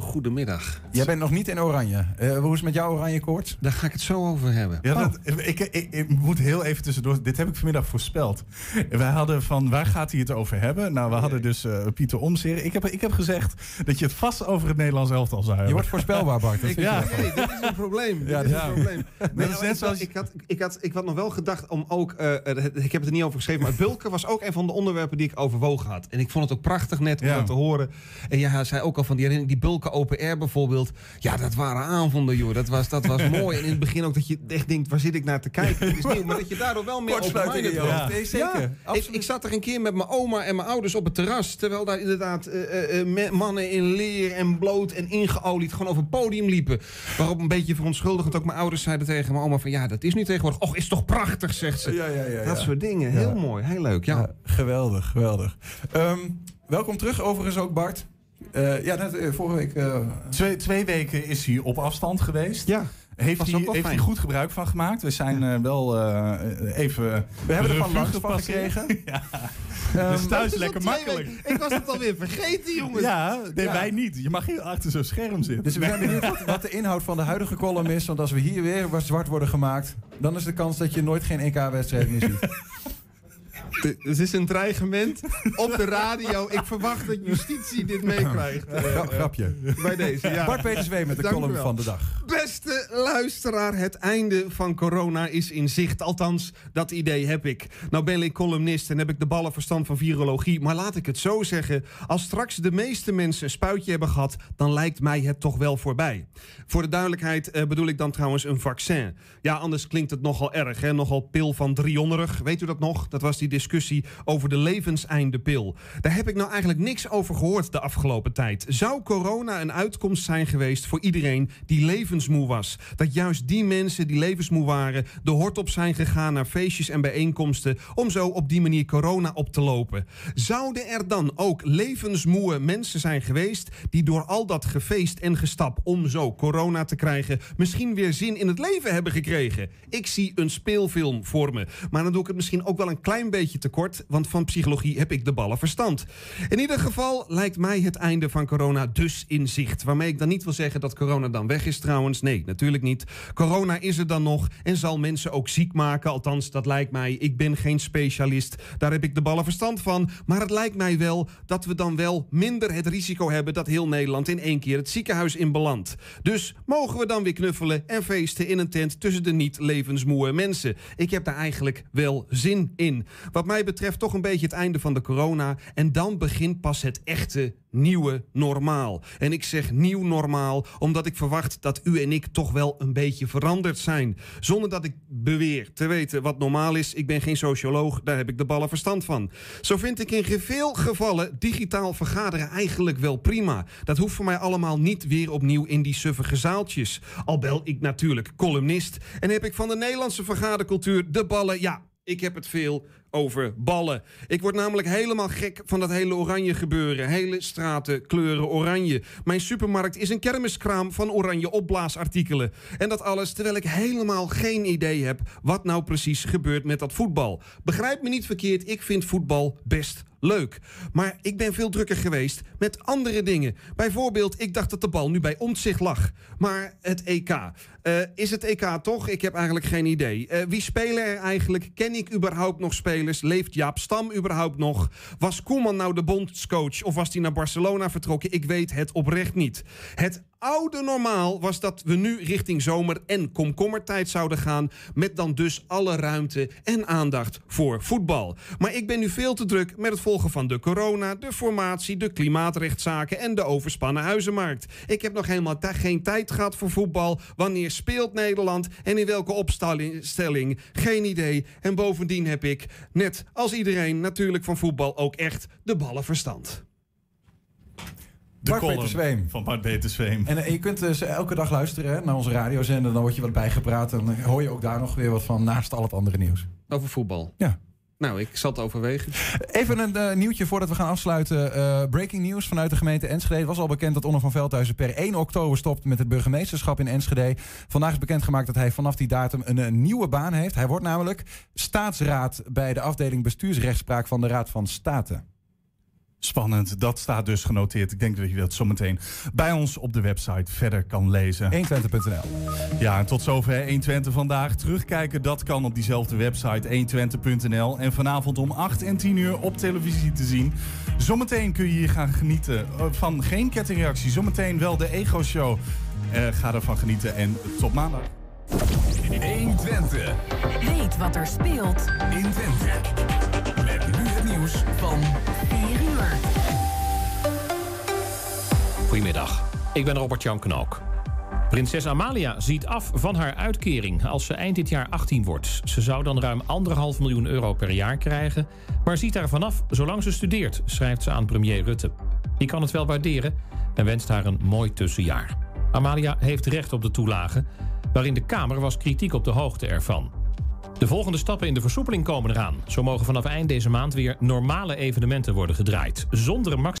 Goedemiddag. Jij bent nog niet in oranje. Eh, hoe is het met jouw oranje koorts? Daar ga ik het zo over hebben. Ja, dat, ik, ik, ik moet heel even tussendoor. Dit heb ik vanmiddag voorspeld. Wij hadden van waar gaat hij het over hebben? Nou, we hadden dus eh, Pieter Omzeer. Ik heb, ik heb gezegd dat je het vast over het Nederlands elftal zou hebben. Je wordt voorspelbaar, Bart. Ik, ja, nee, dit is een probleem. Ja, dit is ja. een probleem. Nee, dat is nou, net ik, zoals- ik, had, ik, had, ik had nog wel gedacht om ook... eh, eh, ik heb het er niet over geschreven, maar bulken was ook een van de onderwerpen die ik overwogen had. En ik vond het ook prachtig net om Ja. dat te horen. En ja, hij zei ook al van die herinnering, die bulken open air bijvoorbeeld. Ja, dat waren avonden, joh. Dat was, dat was mooi. En in het begin ook dat je echt denkt, waar zit ik naar te kijken? Het is nieuw, maar dat je daardoor wel meer open-minded wordt. Nee, zeker. Ja, ik, ik zat er een keer met mijn oma en mijn ouders op het terras. Terwijl daar inderdaad me- mannen in leer en bloot en ingeolied gewoon over het podium liepen. Waarop een beetje verontschuldigend ook mijn ouders zeiden tegen mijn oma van... ja, dat is nu tegenwoordig. Och, is toch prachtig, zegt ze. Ja, ja, ja, Dat soort dingen. Heel mooi, heel leuk. Ja. Ja, geweldig, geweldig. Ehm, welkom terug, overigens ook Bart. Eh, ja, net, eh, vorige week... eh, Twee, twee weken is hij op afstand geweest. Ja. Heeft, hij, heeft hij goed gebruik van gemaakt? We zijn eh, wel eh, even. We hebben er van langs van gekregen. ja. Dus Dat thuis is al lekker makkelijk. weken. Ik was het alweer vergeten, jongens. Ja, nee, Ja. wij niet. Je mag hier achter zo'n scherm zitten. Dus we zijn benieuwd wat, wat de inhoud van de huidige column is. Want als we hier weer wat zwart worden gemaakt... dan is de kans dat je nooit geen EK-wedstrijd meer ziet. Het is een dreigement op de radio. Ik verwacht dat justitie dit meekrijgt. Eh, Gra- grapje. Bij deze, ja. Bart Peterswee met de Dank column van de dag. Beste luisteraar, het einde van corona is in zicht. Althans, dat idee heb ik. Nou ben ik columnist en heb ik de ballen verstand van virologie. Maar laat ik het zo zeggen. Als straks de meeste mensen een spuitje hebben gehad... dan lijkt mij het toch wel voorbij. Voor de duidelijkheid eh, bedoel ik dan trouwens een vaccin. Ja, anders klinkt het nogal erg. Hè? Nogal pil van 300. Weet u dat nog? Dat was die discussie over de levenseindepil. Daar heb ik nou eigenlijk niks over gehoord de afgelopen tijd. Zou corona een uitkomst zijn geweest voor iedereen die levensmoe was? Dat juist die mensen die levensmoe waren... de hort op zijn gegaan naar feestjes en bijeenkomsten... om zo op die manier corona op te lopen. Zouden er dan ook levensmoe mensen zijn geweest... die door al dat gefeest en gestap om zo corona te krijgen... misschien weer zin in het leven hebben gekregen? Ik zie een speelfilm voor me. Maar dan doe ik het misschien ook wel een klein beetje tekort... want van psychologie heb ik de ballen verstand. In ieder geval lijkt mij het einde van corona dus in zicht. Waarmee ik dan niet wil zeggen dat corona dan weg is trouwens. Nee, natuurlijk niet. Corona is er dan nog en zal mensen ook ziek maken. Althans, dat lijkt mij. Ik ben geen specialist. Daar heb ik de ballen verstand van. Maar het lijkt mij wel dat we dan wel minder het risico hebben... dat heel Nederland in één keer het ziekenhuis in belandt. Dus mogen we dan weer knuffelen en feesten in een tent... tussen de niet levensmoe mensen. Ik heb daar eigenlijk wel zin in. Wat mij betreft toch een beetje het einde van de corona. En dan begint pas het echte nieuwe normaal. En ik zeg nieuw normaal omdat ik verwacht dat u en ik toch wel een beetje veranderd zijn. Zonder dat ik beweer te weten wat normaal is. Ik ben geen socioloog, daar heb ik de ballen verstand van. Zo vind ik in veel gevallen digitaal vergaderen eigenlijk wel prima. Dat hoeft voor mij allemaal niet weer opnieuw in die suffige zaaltjes. Al bel ik natuurlijk columnist en heb ik van de Nederlandse vergadercultuur de ballen, ja, ik heb het veel over ballen. Ik word namelijk helemaal gek van dat hele oranje gebeuren. Hele straten kleuren oranje. Mijn supermarkt is een kermiskraam van oranje opblaasartikelen. En dat alles terwijl ik helemaal geen idee heb wat nou precies gebeurt met dat voetbal. Begrijp me niet verkeerd, ik vind voetbal best leuk. Maar ik ben veel drukker geweest met andere dingen. Bijvoorbeeld, ik dacht dat de bal nu bij Omtzigt lag. Maar het EK. Eh, is het EK toch? Ik heb eigenlijk geen idee. Eh, wie spelen er eigenlijk? Ken ik überhaupt nog spelers? Leeft Jaap Stam überhaupt nog? Was Koeman nou de bondscoach of was hij naar Barcelona vertrokken? Ik weet het oprecht niet. Het oude normaal was dat we nu richting zomer- en komkommertijd zouden gaan. Met dan dus alle ruimte en aandacht voor voetbal. Maar ik ben nu veel te druk met het volgen van de corona, de formatie, de klimaatrechtszaken en de overspannen huizenmarkt. Ik heb nog helemaal geen tijd gehad voor voetbal. Wanneer speelt Nederland en in welke opstelling? Geen idee. En bovendien heb ik, net als iedereen natuurlijk van voetbal, ook echt de ballenverstand. De Bart column Peter Zweem. van Bart Peter Zweem. En eh, je kunt dus elke dag luisteren hè, naar onze radiozender. Dan word je wat bijgepraat. En dan hoor je ook daar nog weer wat van naast al het andere nieuws. Over voetbal? Ja. Nou, ik zal het overwegen. Even een eh, nieuwtje voordat we gaan afsluiten. Breaking news vanuit de gemeente Enschede. Het was al bekend dat Onno van Veldhuizen per 1 oktober stopt met het burgemeesterschap in Enschede. Vandaag is bekendgemaakt dat hij vanaf die datum een, een nieuwe baan heeft. Hij wordt namelijk staatsraad bij de afdeling bestuursrechtspraak van de Raad van State. Spannend, dat staat dus genoteerd. Ik denk dat je dat zometeen bij ons op de website verder kan lezen. 120.nl. Ja, en tot zover 120 vandaag. Terugkijken, dat kan op diezelfde website 120.nl. En vanavond om 8 en 10 uur op televisie te zien. Zometeen kun je hier gaan genieten eh, van geen kettingreactie. Zometeen wel de Ego Show. Eh, ga ervan genieten en tot maandag. 120. Weet wat er speelt in Twente. Met nu het nieuws van Goedemiddag, ik ben Robert-Jan Knook. Prinses Amalia ziet af van haar uitkering als ze eind dit jaar 18 wordt. Ze zou dan ruim 1,5 miljoen euro per jaar krijgen... maar ziet daar vanaf zolang ze studeert, schrijft ze aan premier Rutte. Die kan het wel waarderen en wenst haar een mooi tussenjaar. Amalia heeft recht op de toelage, waarin de Kamer was kritiek op de hoogte ervan. De volgende stappen in de versoepeling komen eraan. Zo mogen vanaf eind deze maand weer normale evenementen worden gedraaid. Zonder max